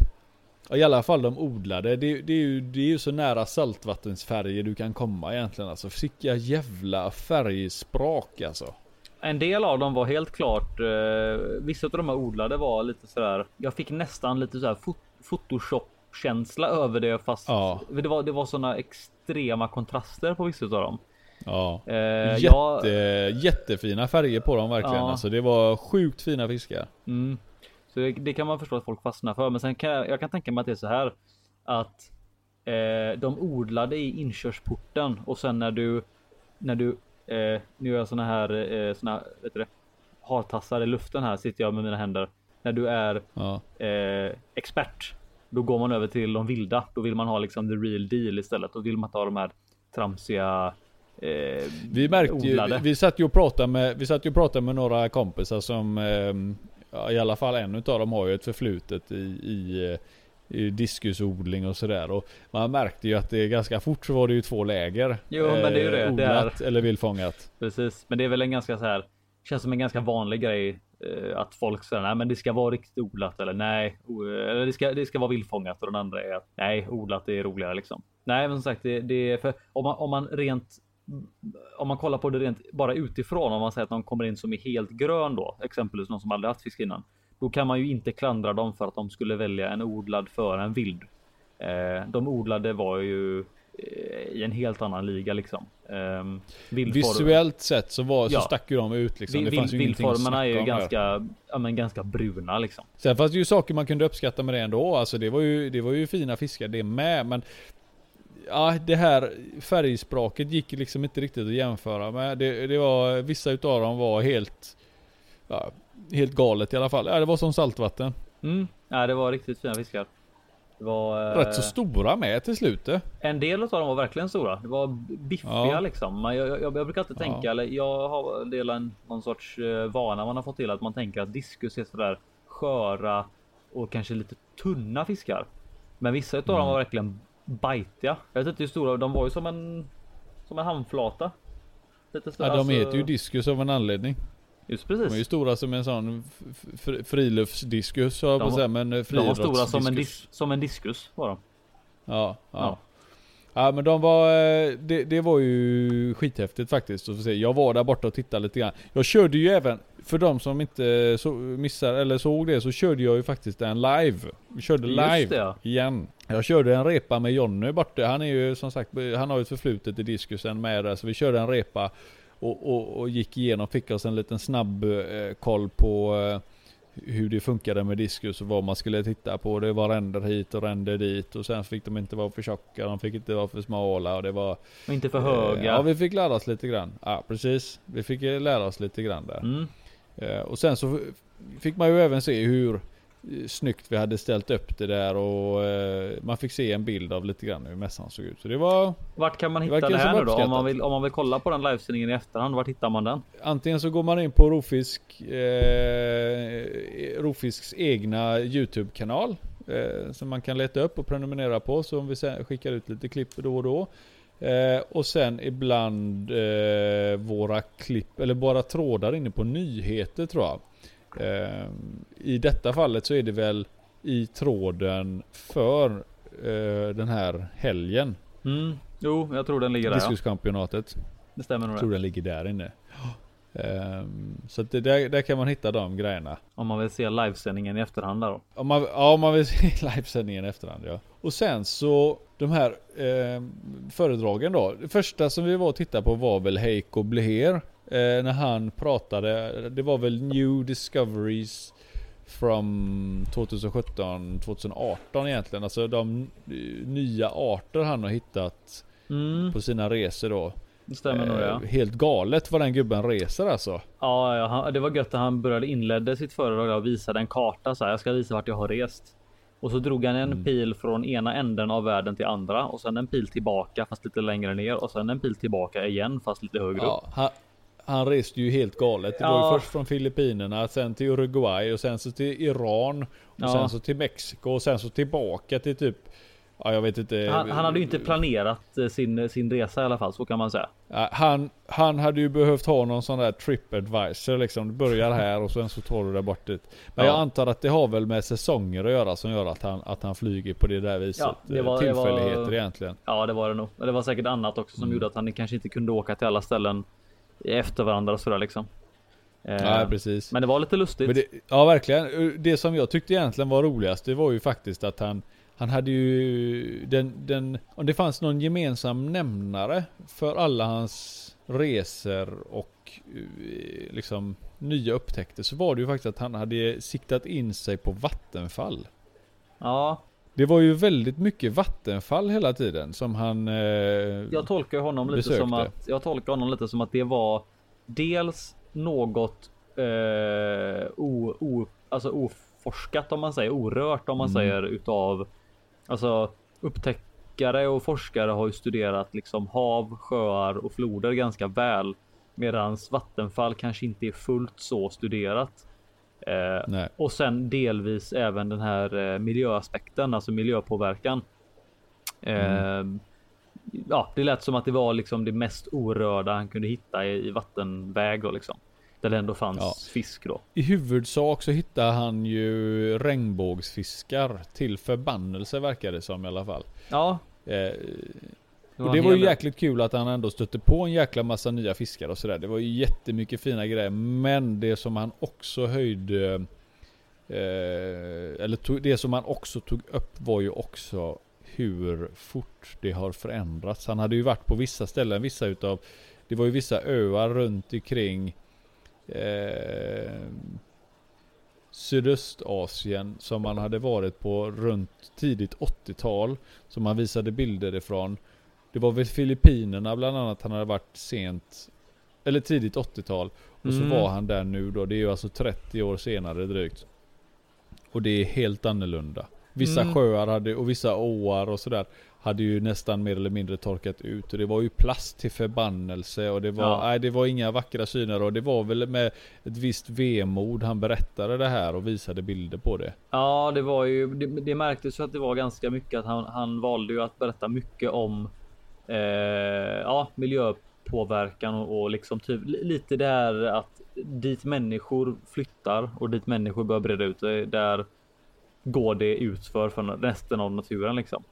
i alla fall de odlade, det, det, är ju, det är ju så nära saltvattensfärger du kan komma egentligen alltså. Vilka jävla färgsprak alltså. En del av dem var helt klart. Eh, vissa av de här odlade var lite sådär. Jag fick nästan lite så här fot Photoshop känsla över det fast Ja. det var. Det var sådana extrema kontraster på vissa av dem. Ja. Eh, Jätte, jag, Jättefina färger på dem verkligen Ja. alltså. Det var sjukt fina fiskar. mm, så det, det kan man förstå att folk fastnar för. Men sen kan jag, jag kan tänka mig att det är så här att eh, de odlade i inkörsporten och sen när du när du eh, nu gör jag såna här eh, såna vet du hartassar i luften här sitter jag med mina händer. När du är Ja. eh, expert, då går man över till de vilda. Då vill man ha liksom the real deal istället. Då vill man ha de här tramsiga eh, Vi märkte odlade. ju, vi satt ju och pratade med, vi satt ju och pratade med några kompisar som, eh, i alla fall en utav dem har ju ett förflutet i, i, eh, i diskusodling och sådär. Och man märkte ju att det ganska fort så var det ju två läger. Jo, men det är ju det. Det Odlat eller vildfångat. Precis, men det är väl en ganska så här. Känns som en ganska vanlig grej eh, Eh, att folk säger nej, men det ska vara riktigt odlat eller nej, eller det ska, det ska vara vildfångat och den andra är att nej, odlat är roligare liksom. Nej, men som sagt, det, det är för om man, om man rent om man kollar på det rent bara utifrån, om man säger att någon kommer in som är helt grön då, exempelvis någon som aldrig haft fisk innan, då kan man ju inte klandra dem för att de skulle välja en odlad för en vild. Eh, de odlade var ju i en helt annan liga liksom. Eh, vildform- Visuellt sett så, var, så Ja. stack ju de ut liksom. Det fanns ju vildformerna är ju ganska, ja, men ganska bruna liksom. Sen fanns det ju saker man kunde uppskatta med det ändå. Alltså det var ju, det var ju fina fiskar det med. Men ja, det här färgspråket gick liksom inte riktigt att jämföra med. Det, det var, vissa utav dem var helt, ja, helt galet i alla fall. Ja, det var som saltvatten. Mm. Ja, det var riktigt fina fiskar. Var eh, Rätt så stora med till slut. eh. en del av dem var verkligen stora. Det var biffiga Ja. liksom. Man, jag, jag, jag brukar alltid Ja. tänka, eller jag har del en någon sorts eh, vana man har fått till att man tänker att diskus är sådär sköra och kanske lite tunna fiskar. Men vissa dem Mm. var verkligen bajtiga. Jag vet inte hur stora de var ju som en som en handflata. Lite större, Ja, de alltså- heter ju diskus av en anledning. Just De är ju precis. stora som en sån friluftsdiskus höll jag på säga. Men eh, De var stora som en, dis, som en diskus var de. Ja, ja. Ja. Ja men de var, eh, det, det var ju skithäftigt faktiskt att få se. Jag var där borta och tittade lite grann. Jag körde ju även, för de som inte så, missar eller såg det, så körde jag ju faktiskt en live. Vi körde live det, ja. igen. Jag körde en repa med Jonny borta. Han är ju som sagt, han har ju ett förflutet i diskusen med det. Så vi körde en repa och, och, och gick igenom, fick oss en liten snabb eh, koll på eh, hur det funkade med diskus och vad man skulle titta på. Det var ränder hit och ränder dit och sen fick de inte vara för tjocka, de fick inte vara för smala och det var... Och inte för eh, höga. Ja, vi fick lära oss lite grann. Ja, precis. Vi fick eh, lära oss lite grann där. Mm. Eh, Och sen så fick man ju även se hur eh, snyggt vi hade ställt upp det där och eh, man fick se en bild av lite grann hur mässan såg ut. Så det var Vart kan man Det hitta det som här nu då? Om man, vill, om man vill kolla på den livesändningen i efterhand, vart hittar man den? antingen så går man in på Rofisk, eh, Rofisks egna YouTube-kanal eh, som man kan leta upp och prenumerera på så om vi skickar ut lite klipp då och då. Eh, och sen ibland eh, våra klipp eller bara trådar inne på nyheter tror jag. Eh, I detta fallet så är det väl i tråden för eh, den här helgen. Mm. Jo, jag tror den ligger där. Ja. Diskuschampionatet. Det stämmer nog. Jag tror Det. den ligger där inne. Ehm, så det, där, där kan man hitta de grejerna. Om man vill se livesändningen i efterhand då. Om man, ja, om man vill *laughs* se livesändningen i efterhand ja. Och sen så de här ehm, föredragen då. Det första som vi var och tittade på var väl Heiko Bleher. Eh, när han pratade, det var väl New Discoveries from 2017, 2018 egentligen. Alltså de eh, nya arter han har hittat Mm. på sina resor då. Det stämmer nog ja. Eh, Helt galet vad den gubben reser alltså. Ja, ja han, det var gött att han började inledde sitt föredrag och visade en karta så här. Jag ska visa vart jag har rest. Och så drog han en Mm. pil från ena änden av världen till andra och sen en pil tillbaka fast lite längre ner och sen en pil tillbaka igen fast lite högre upp. Ja, han, han reste ju helt galet. Det var Ja. ju först från Filippinerna, sen till Uruguay och sen så till Iran. Och Ja. sen så till Mexiko och sen så tillbaka till typ Ja jag vet inte. Han, han hade ju inte planerat eh, sin, sin resa i alla fall, så kan man säga. Han, han hade ju behövt ha någon sån där trip advisor liksom. Du börjar här och sen så tar du det bort dit. Men Ja. jag antar att det har väl med säsonger att göra som gör att han, att han flyger på det där viset. Ja, det Eh, var- det var- Tillfälligheter egentligen. Ja, det var det nog. Det var säkert annat också som Mm. gjorde att han kanske inte kunde åka till alla ställen efter varandra sådär liksom. Eh, Ja precis. men det var lite lustigt. Det, ja verkligen. Det som jag tyckte egentligen var roligast det var ju faktiskt att han Han hade ju den, den Om det fanns någon gemensam nämnare för alla hans resor och eh, liksom nya upptäckter så var det ju faktiskt att han hade siktat in sig på vattenfall. Ja, Det var ju väldigt mycket vattenfall hela tiden som han... Eh, jag tolkar honom lite besökte. som att jag tolkar honom lite som att det var dels något eh, o, o, alltså oforskat om man säger, orört om man Mm. säger utav alltså upptäck, dykare och forskare har ju studerat liksom hav, sjöar och floder ganska väl. Medans vattenfall kanske inte är fullt så studerat. Eh, och sen delvis även den här eh, miljöaspekten, alltså miljöpåverkan. Mm. Eh, ja, det lät som att det var liksom det mest orörda han kunde hitta i, i vattenväg liksom. Där det ändå fanns ja. fisk då. I huvudsak så hittade han ju regnbågsfiskar till förbannelse verkar det som i alla fall. Ja. Eh, och det var ju jäkligt kul att han ändå stötte på en jäkla massa nya fiskar och sådär. Det var ju jättemycket fina grejer. Men det som han också höjde eh, eller tog, det som han också tog upp var ju också hur fort det har förändrats. Han hade ju varit på vissa ställen, vissa utav det var ju vissa öar runt omkring eh, Sydöstasien som han hade varit på runt tidigt 80-tal. Som han visade bilder ifrån. Det var väl Filippinerna bland annat han hade varit sent eller tidigt 80-tal. Och mm. så var han där nu då. Det är ju alltså 30 år senare drygt. Och det är helt annorlunda. Vissa mm. sjöar hade, och vissa åar och sådär hade ju nästan mer eller mindre torkat ut och det var ju plast till förbannelse och det var, ja. nej, det var inga vackra syner och det var väl med ett visst vemod han berättade det här och visade bilder på det. Ja, det var ju, det, det märktes ju att det var ganska mycket att han, han valde ju att berätta mycket om eh, ja, miljöpåverkan och, och liksom typ lite där att dit människor flyttar och dit människor börjar breda ut sig där går det utför för resten av naturen liksom.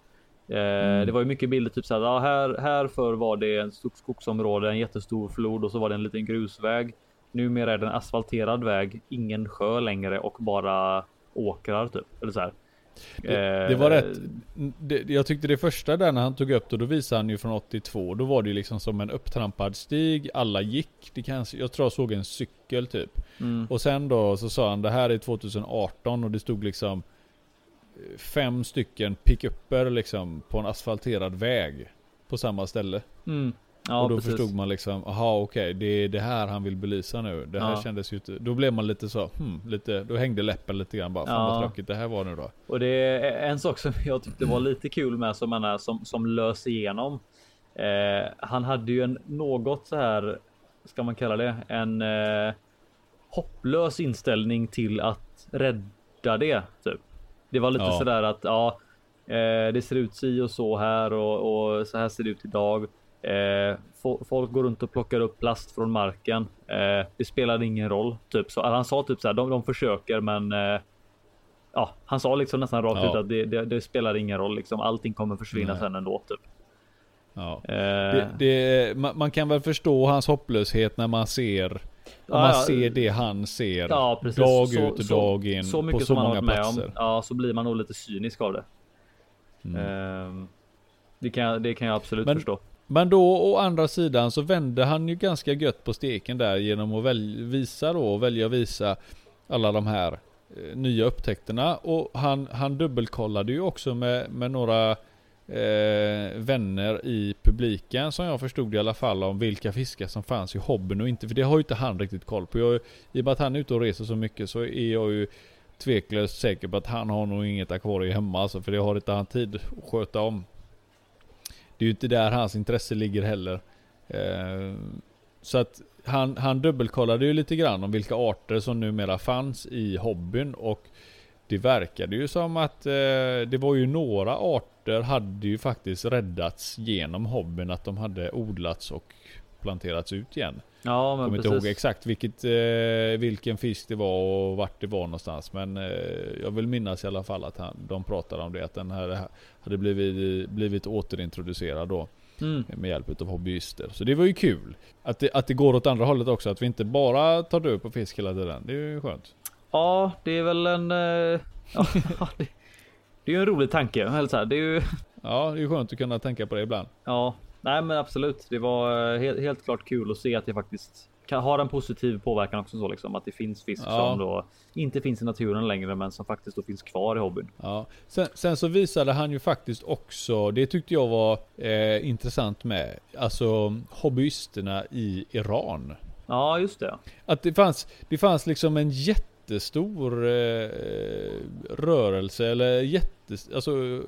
Eh, mm. Det var ju mycket bilder typ så här, ja, här, här för var det ett stort skogsområde, en jättestor flod och så var det en liten grusväg. Numera är det en asfalterad väg, ingen sjö längre och bara åkrar typ. Eller så här. Det, det, var rätt. Det, jag tyckte det första där när han tog upp det, då visade han ju från 82. Då var det ju liksom som en upptrampad stig. Alla gick. Det kanske, jag tror jag såg en cykel typ. Mm. Och sen då så sa han det här är 2018 och det stod liksom fem stycken pickuper liksom på en asfalterad väg. På samma ställe. Mm. Ja, och då precis. förstod man liksom, aha okej, okay, det är det här han vill belysa nu. Det här ja. kändes ju inte, då blev man lite så, hmm, lite, då hängde läppen lite grann bara, fan ja. vad tråkigt det här var nu då. Och det är en sak som jag tyckte var lite kul med som han är som, som lös igenom. Eh, han hade ju en något så här, ska man kalla det, en eh, hopplös inställning till att rädda det typ. Det var lite ja. sådär att ja, eh, det ser ut si och så här och, och så här ser det ut idag. Eh, folk går runt och plockar upp plast från marken. Eh, det spelar ingen roll. Typ så han sa typ så här. De, de försöker, men eh, ja, han sa liksom nästan rakt ja. ut att det, det, det, spelar ingen roll. Liksom allting kommer försvinna Nej. sen ändå. Typ. Ja. Eh. Det, det, man kan väl förstå hans hopplöshet när man ser om man ser det han ser ja, dag så, ut och så, dag in så på så många platser. Om, ja, så blir man nog lite cynisk av det. Mm. Ehm, det, kan, det kan jag absolut men, förstå. Men då å andra sidan så vände han ju ganska gött på steken där genom att väl, visa då, välja att visa alla de här eh, nya upptäckterna. Och han, han dubbelkollade ju också med, med några eh, vänner i publiken som jag förstod i alla fall om vilka fiskar som fanns i hobbyn och inte. För det har ju inte han riktigt koll på. Jag, I och med att han är ute och reser så mycket så är jag ju tveklöst säker på att han har nog inget akvarium hemma alltså. För det har inte han tid att sköta om. Det är ju inte där hans intresse ligger heller. Eh, så att han, han dubbelkollade ju lite grann om vilka arter som numera fanns i hobbyn och det verkade ju som att eh, det var ju några arter hade ju faktiskt räddats genom hobbyn. Att de hade odlats och planterats ut igen. Ja, men kommer inte ihåg exakt vilket, eh, vilken fisk det var och vart det var någonstans. Men eh, jag vill minnas i alla fall att han, de pratade om det. Att den här hade blivit, blivit återintroducerad då. Mm. Med hjälp av hobbyister. Så det var ju kul. Att det, att det går åt andra hållet också. Att vi inte bara tar död på fisk hela tiden. Det är ju skönt. Ja, det är väl en... Uh, *laughs* ja, det, det, är ju en rolig tanke. Eller så här, det är ju... Ja, det är skönt att kunna tänka på det ibland. Ja, nej men absolut. Det var helt, helt klart kul att se att det faktiskt kan ha en positiv påverkan också så liksom att det finns fisk ja. som då inte finns i naturen längre men som faktiskt då finns kvar i hobbyn. Ja. Sen, sen så visade han ju faktiskt också, det tyckte jag var eh, intressant med, alltså hobbyisterna i Iran. Ja just det. Att det fanns, det fanns liksom en jätte jättestor eh, rörelse eller jätte jättes... Alltså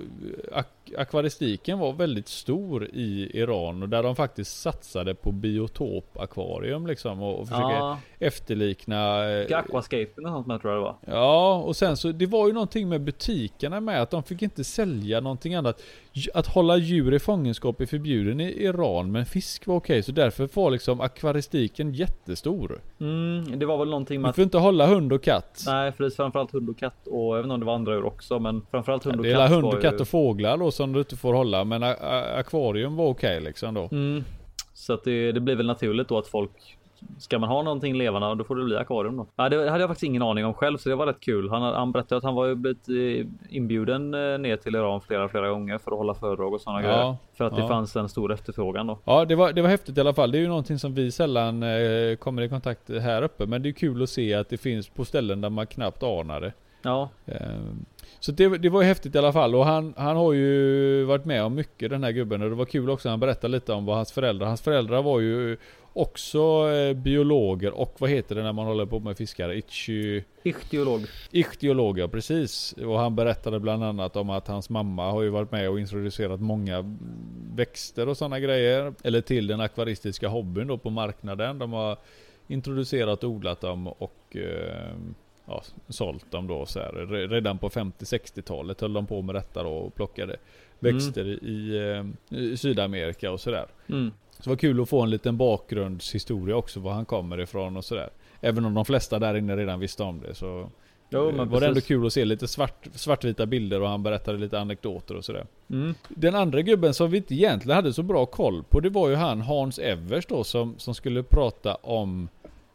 ak akvaristiken var väldigt stor i Iran och där de faktiskt satsade på biotopakvarium liksom och, och försöka Ja, efterlikna... eh, Aquascaping och sånt med tror jag det var. Ja, och sen så det var ju någonting med butikerna med att de fick inte sälja någonting annat. Att hålla djur i fångenskap är förbjuden i Iran, men fisk var okej. Så därför var liksom akvaristiken jättestor. Mm, det var väl någonting med Du får inte hålla hund och katt. Nej, precis. Framförallt hund och katt och även om det var andra djur också. Men framförallt hund och det är katt. hund och katt och fåglar då som du inte får hålla, men akvarium var okej liksom då. Mm. Så att det, det blir väl naturligt då att folk Ska man ha någonting levande då får det bli akvarium då. Ja, det hade jag faktiskt ingen aning om själv så det var rätt kul. Han, han berättade att han var blivit eh, inbjuden eh, ner till Iran flera flera gånger för att hålla föredrag och sådana Ja, grejer. För att det ja. fanns en stor efterfrågan då. Ja, det var, det var häftigt i alla fall. Det är ju någonting som vi sällan eh, kommer i kontakt här uppe. Men det är kul att se att det finns på ställen där man knappt anar det. Ja, Ehm, Så det, det var ju häftigt i alla fall och han, han har ju varit med om mycket den här gubben och det var kul också han berättade lite om vad hans föräldrar, hans föräldrar var ju också eh, biologer och vad heter det när man håller på med fiskar? Ichi, ichtyolog. ichtyologer, precis. Och han berättade bland annat om att hans mamma har ju varit med och introducerat många växter och sådana grejer. Eller till den akvaristiska hobbyn då på marknaden. De har introducerat och odlat dem och eh, ja, sålt dem då så här. Re- Redan på 50-60-talet höll de på med detta då och plockade växter i, eh, i Sydamerika och sådär. Mm. Så det var kul att få en liten bakgrundshistoria också, var han kommer ifrån och sådär. Även om de flesta där inne redan visste om det så Jo, men var det ändå kul att se lite svart, svartvita bilder och han berättade lite anekdoter och sådär. Mm. Den andra gubben som vi inte egentligen hade så bra koll på, det var ju han Hans Evers då som, som skulle prata om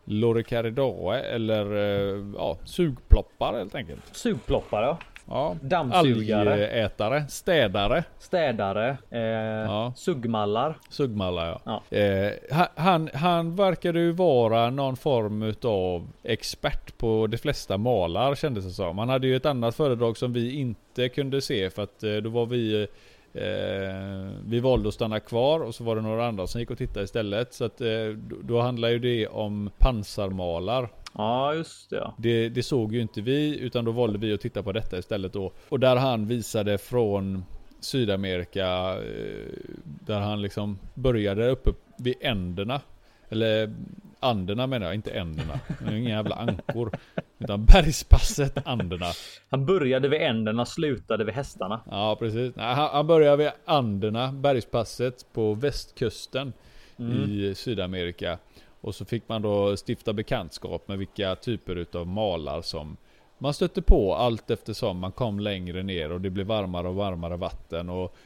Loricaridae eller eh, ja, sugploppar helt enkelt. Sugploppare, ja. Ja, dammsugare, algätare, städare, städare, eh, Ja. suggmallar. Suggmallar ja. Ja. Eh, ha- han, han verkade ju vara någon form utav expert på de flesta malar kändes det som. Han hade ju ett annat föredrag som vi inte kunde se för att eh, då var vi eh, vi valde att stanna kvar och så var det några andra som gick och tittade istället. Så att eh, då, då handlar ju det om pansarmalar. Ja, just det. Det, det såg ju inte vi utan då valde vi att titta på detta istället då. Och där han visade från Sydamerika eh, där han liksom började uppe vid änderna. Eller Anderna menar jag, inte änderna. Det är inga jävla ankor. Utan bergspasset Anderna. Han började vid änderna, slutade vid hästarna. Ja precis. Han, han började vid Anderna, bergspasset på västkusten i Sydamerika. Och så fick man då stifta bekantskap med vilka typer utav malar som man stötte på allt eftersom man kom längre ner och det blev varmare och varmare vatten och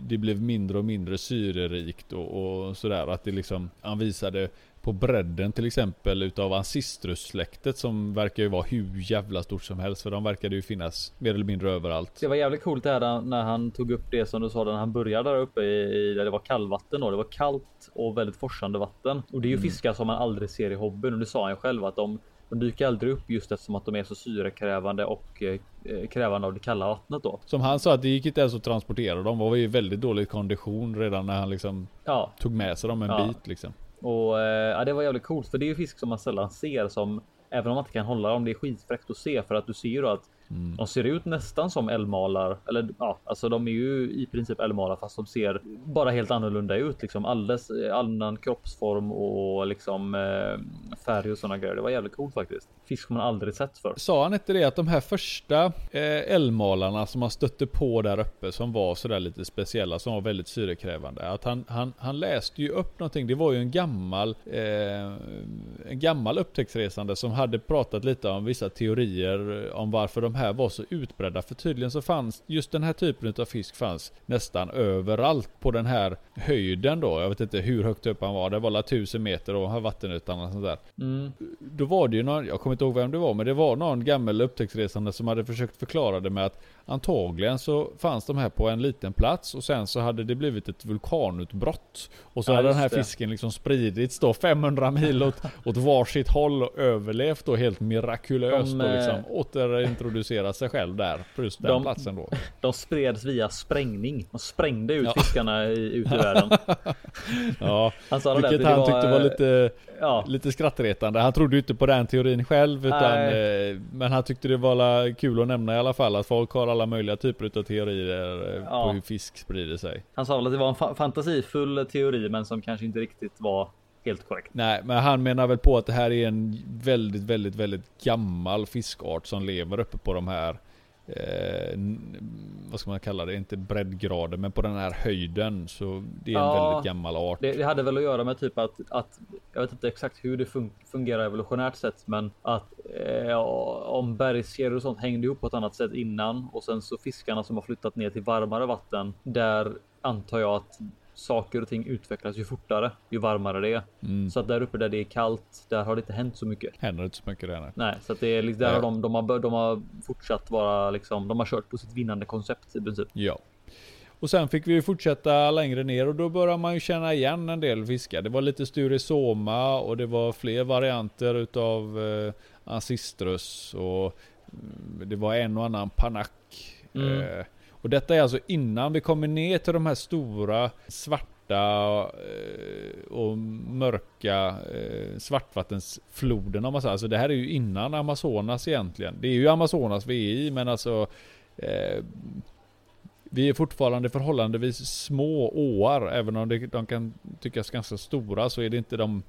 det blev mindre och mindre syrerikt och, och sådär. Att det liksom, han visade på bredden till exempel utav Ancistrus-släktet som verkar ju vara hur jävla stort som helst. För de verkade ju finnas mer eller mindre överallt. Det var jävligt coolt det här när han tog upp det som du sa när han började där uppe i, där det var kallvatten då. Det var kallt och väldigt forsande vatten och det är ju fiskar som man aldrig ser i hobbyn och det sa han ju själv att de de dyker aldrig upp just eftersom att de är så syrekrävande och eh, krävande av det kalla vattnet då. Som han sa att det gick inte ens att transportera dem. var i väldigt dålig kondition redan när han liksom Ja, tog med sig dem en Ja. bit liksom och eh, ja, det var jävligt coolt för det är ju fisk som man sällan ser som även om man inte kan hålla dem. Det är skitfräckt att se för att du ser ju då att Mm. de ser ut nästan som älgmalar eller ja, alltså de är ju i princip älgmalar fast de ser bara helt annorlunda ut liksom alldeles annan kroppsform och liksom eh, färg och sådana grejer. Det var jävligt coolt faktiskt. Fisk man aldrig sett för. Sa han inte det att de här första eh, älgmalarna som man stötte på där uppe som var sådär lite speciella, som var väldigt syrekrävande. Att han, han, han läste ju upp någonting. Det var ju en gammal, eh, en gammal upptäcktsresande som hade pratat lite om vissa teorier om varför de här var så utbredda. För tydligen så fanns just den här typen av fisk fanns nästan överallt på den här höjden då. Jag vet inte hur högt upp han var. Det var alla tusen meter och här vattenytan och sånt där Mm. då var det ju någon, jag kommer inte ihåg vem det var, men det var någon gammal upptäcktsresande som hade försökt förklara det med att antagligen så fanns de här på en liten plats och sen så hade det blivit ett vulkanutbrott. Och så Ja, hade den här det. fisken liksom spridits då 500 mil åt, *laughs* åt varsitt håll och överlevt då helt mirakulöst De, och eh, liksom reproducera sig själv där på just den De- platsen då. *laughs* De spreds via sprängning. De sprängde ut Ja. fiskarna i, ut i världen. *laughs* Ja, där, vilket han tyckte var lite, Ja, lite skrattretande. Han trodde ju inte på den teorin själv utan, eh, men han tyckte det var kul att nämna i alla fall att folk har alla möjliga typer av teorier eh, Ja. på hur fisk sprider sig. han sa väl att det var en fa- fantasifull teori men som kanske inte riktigt var helt korrekt. Nej, men han menar väl på att det här är en väldigt, väldigt, väldigt gammal fiskart som lever uppe på de här eh, vad ska man kalla det? Inte breddgrader, men på den här höjden. Så det är en Ja. väldigt gammal art. Det, det hade väl att göra med typ att, att jag vet inte exakt hur det fun fungerar evolutionärt sett, men att eh, om bergskedjor och sånt hängde ihop på ett annat sätt innan och sen så fiskarna som har flyttat ner till varmare vatten. Där antar jag att saker och ting utvecklas ju fortare ju varmare det är. Mm. Så att där uppe där det är kallt, där har det inte hänt så mycket. Händer inte så mycket där nej. Nej, så att det är liksom, där har de, de, har, de har fortsatt vara liksom, de har kört på sitt vinnande koncept i princip. Ja. Och sen fick vi ju fortsätta längre ner och då börjar man ju känna igen en del fiskar. Det var lite Sturisoma och det var fler varianter utav eh, Ancistrus och mm, det var en och annan Panack. Mm. Eh, och detta är alltså innan vi kommer ner till de här stora svarta eh, och mörka eh, svartvattensfloderna om man säger. Alltså det här är ju innan Amazonas egentligen. Det är ju Amazonas vi är i men alltså eh, vi är fortfarande förhållandevis små åar, även om det, de kan tyckas ganska stora så är det inte de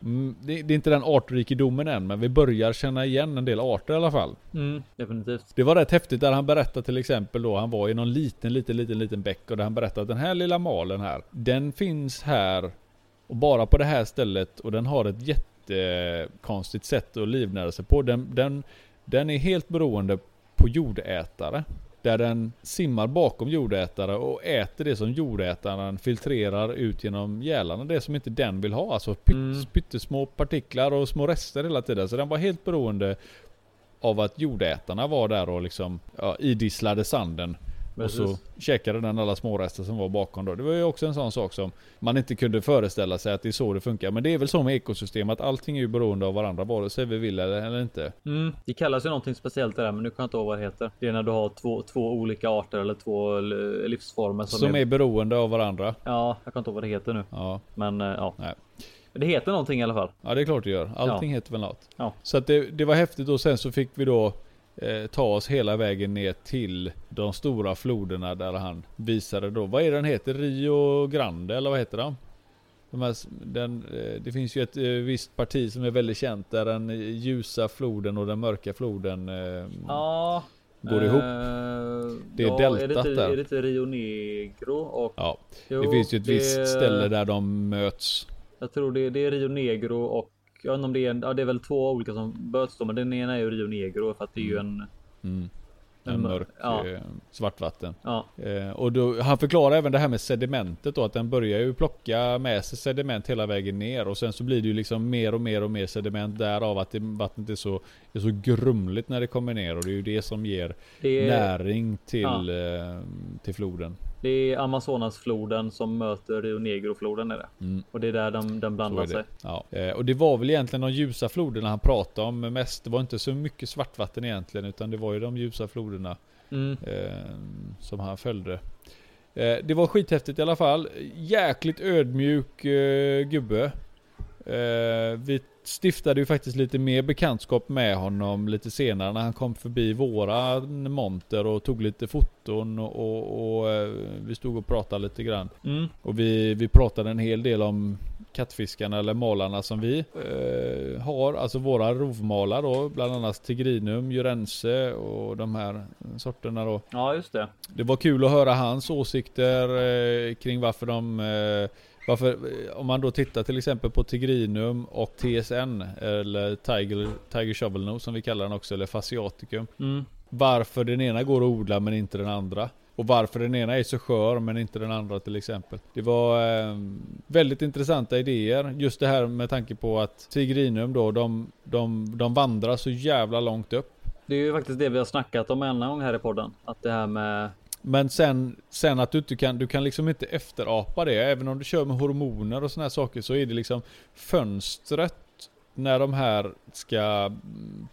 det, det är inte den artrikedomen än, men vi börjar känna igen en del arter i alla fall. Mm, definitivt. Det var rätt häftigt där han berättade till exempel då, han var i någon liten, liten, liten, liten bäck och där han berättade att den här lilla malen här, den finns här och bara på det här stället och den har ett jättekonstigt sätt att livnära sig på. Den, den, den är helt beroende på jordätare. Där den simmar bakom jordätare och äter det som jordätaren filtrerar ut genom gälarna. Det som inte den vill ha. Alltså pytt, Mm. pyttesmå partiklar och små rester hela tiden. Så den var helt beroende av att jordätarna var där och liksom ja, idisslade sanden. Och så käkade den alla smårester som var bakom då. Det var ju också en sån sak som man inte kunde föreställa sig att det är så det funkar. Men det är väl så med ekosystem att allting är ju beroende av varandra vare sig vi vill eller, eller inte. Mm, det kallas ju någonting speciellt det där, men nu kan jag inte ihåg vad det heter. Det är när du har två, två olika arter eller två livsformer som, Som är beroende av varandra. Ja, jag kan inte ihåg vad det heter nu, Ja, men eh, ja. Nej. Det heter någonting i alla fall. ja det är klart det gör. Allting heter väl något. Ja. Så att det, det var häftigt och sen så fick vi då eh, ta oss hela vägen ner till de stora floderna där han visade då. Vad är den heter? Rio Grande eller vad heter den? De här, den, eh, det finns ju ett eh, visst parti som är väldigt känt där den ljusa floden och den mörka floden Ja. går ihop. Det är ja, deltat är det inte, där. Är det inte Rio Negro? Och, Ja, jo, det finns ju ett det- visst ställe där de möts. Jag tror det, det är Rio Negro och jag vet inte om det är, ja, det är väl två olika som möts då, men den ena är ju Rio Negro för att det är ju en, Mm. En En mör- mörk ja. eh, svartvatten. ja, Eh, och då, han förklarar även det här med sedimentet då, att den börjar ju plocka med sig sediment hela vägen ner och sen så blir det ju liksom mer och mer och mer sediment därav att det, vattnet är så, är så grumligt när det kommer ner och det är ju det som ger det är, näring till, eh, till floden. Det är Amazonasfloden som möter Rio Negro-floden är det. Mm. Och det är där de, den blandar sig. Ja. Eh, och det var väl egentligen de ljusa floderna han pratade om mest. Det var inte så mycket svartvatten egentligen utan det var ju de ljusa floderna Mm. eh, som han följde. Eh, det var skithäftigt i alla fall. Jäkligt ödmjuk eh, gubbe. Eh, vi stiftade ju faktiskt lite mer bekantskap med honom lite senare när han kom förbi våra monter och tog lite foton och, och, och eh, vi stod och pratade lite grann. Mm. Och vi, vi pratade en hel del om kattfiskarna eller malarna som vi eh, har. Alltså våra rovmalar då. Bland annat Tigrinum, Jurense och de här sorterna då. Ja, just det. Det var kul att höra hans åsikter eh, kring varför de eh, varför, eh, om man då tittar till exempel på Tigrinum och TSN eller Tiger, Tiger Shovel Nose som vi kallar den också eller Fasciaticum. Mm. Varför den ena går att odla men inte den andra. Och varför den ena är så skör men inte den andra till exempel. Det var eh, väldigt intressanta idéer. Just det här med tanke på att Tigrinum då, de, de, de vandrar så jävla långt upp. Det är ju faktiskt det vi har snackat om en gång här i podden. Att det här med men sen, sen att du inte kan, du kan liksom inte efterapa det. Även om du kör med hormoner och såna här saker så är det liksom fönstret när de här ska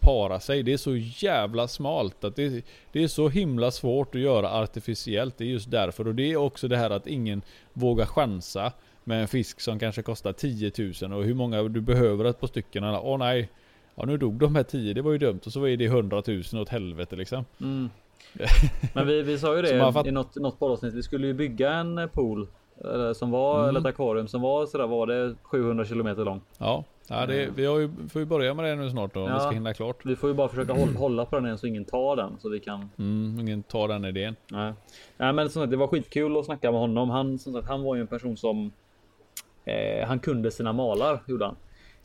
para sig, det är så jävla smalt att det, det är så himla svårt att göra artificiellt. Det är just därför. Och det är också det här att ingen vågar chansa med en fisk som kanske kostar 10 000 och hur många du behöver ett par stycken. Åh oh, nej, ja nu dog de här 10, det var ju dumt. Och så är det 100 000 åt helvete liksom. Mm. *laughs* Men vi, vi sa ju det fatt... i något, något poddavsnitt. Vi skulle ju bygga en pool som var, mm. eller ett akvarium som var sådär var det 700 km lång. Ja, ja det, vi har ju, får ju börja med det nu snart då om ja, vi ska hinna klart. Vi får ju bara försöka hålla, hålla på den så ingen tar den så vi kan. Mm, ingen tar den idén. Nej, Nej men som sagt, det var skitkul att snacka med honom. Han som sagt, han var ju en person som eh, han kunde sina malar gjorde han.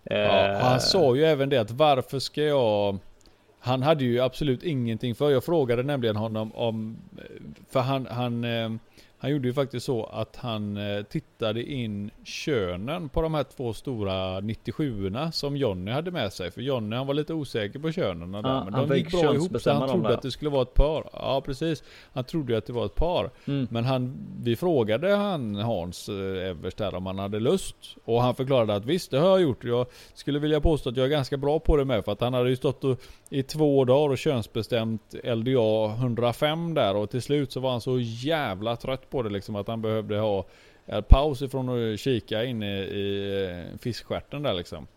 Eh, ja, han sa ju även det att varför ska jag han hade ju absolut ingenting för. Jag frågade nämligen honom om, eh, för han, han eh, han gjorde ju faktiskt så att han eh, tittade in könen på de här två stora 97orna som Jonny hade med sig. För Jonny han var lite osäker på könen. Där, ja, men de gick bra ihop så han trodde att det skulle vara ett par. Ja precis. Han trodde att det var ett par. Mm. Men han, vi frågade han Hans eh, Evers där om han hade lust. Och han förklarade att visst det har jag gjort. Jag skulle vilja påstå att jag är ganska bra på det med. För att han hade ju stått och, i två dagar och könsbestämt LDA 105 där. Och till slut så var han så jävla trött på det liksom att han behövde ha en paus ifrån att kika in i, i eh, fiskskärten där liksom.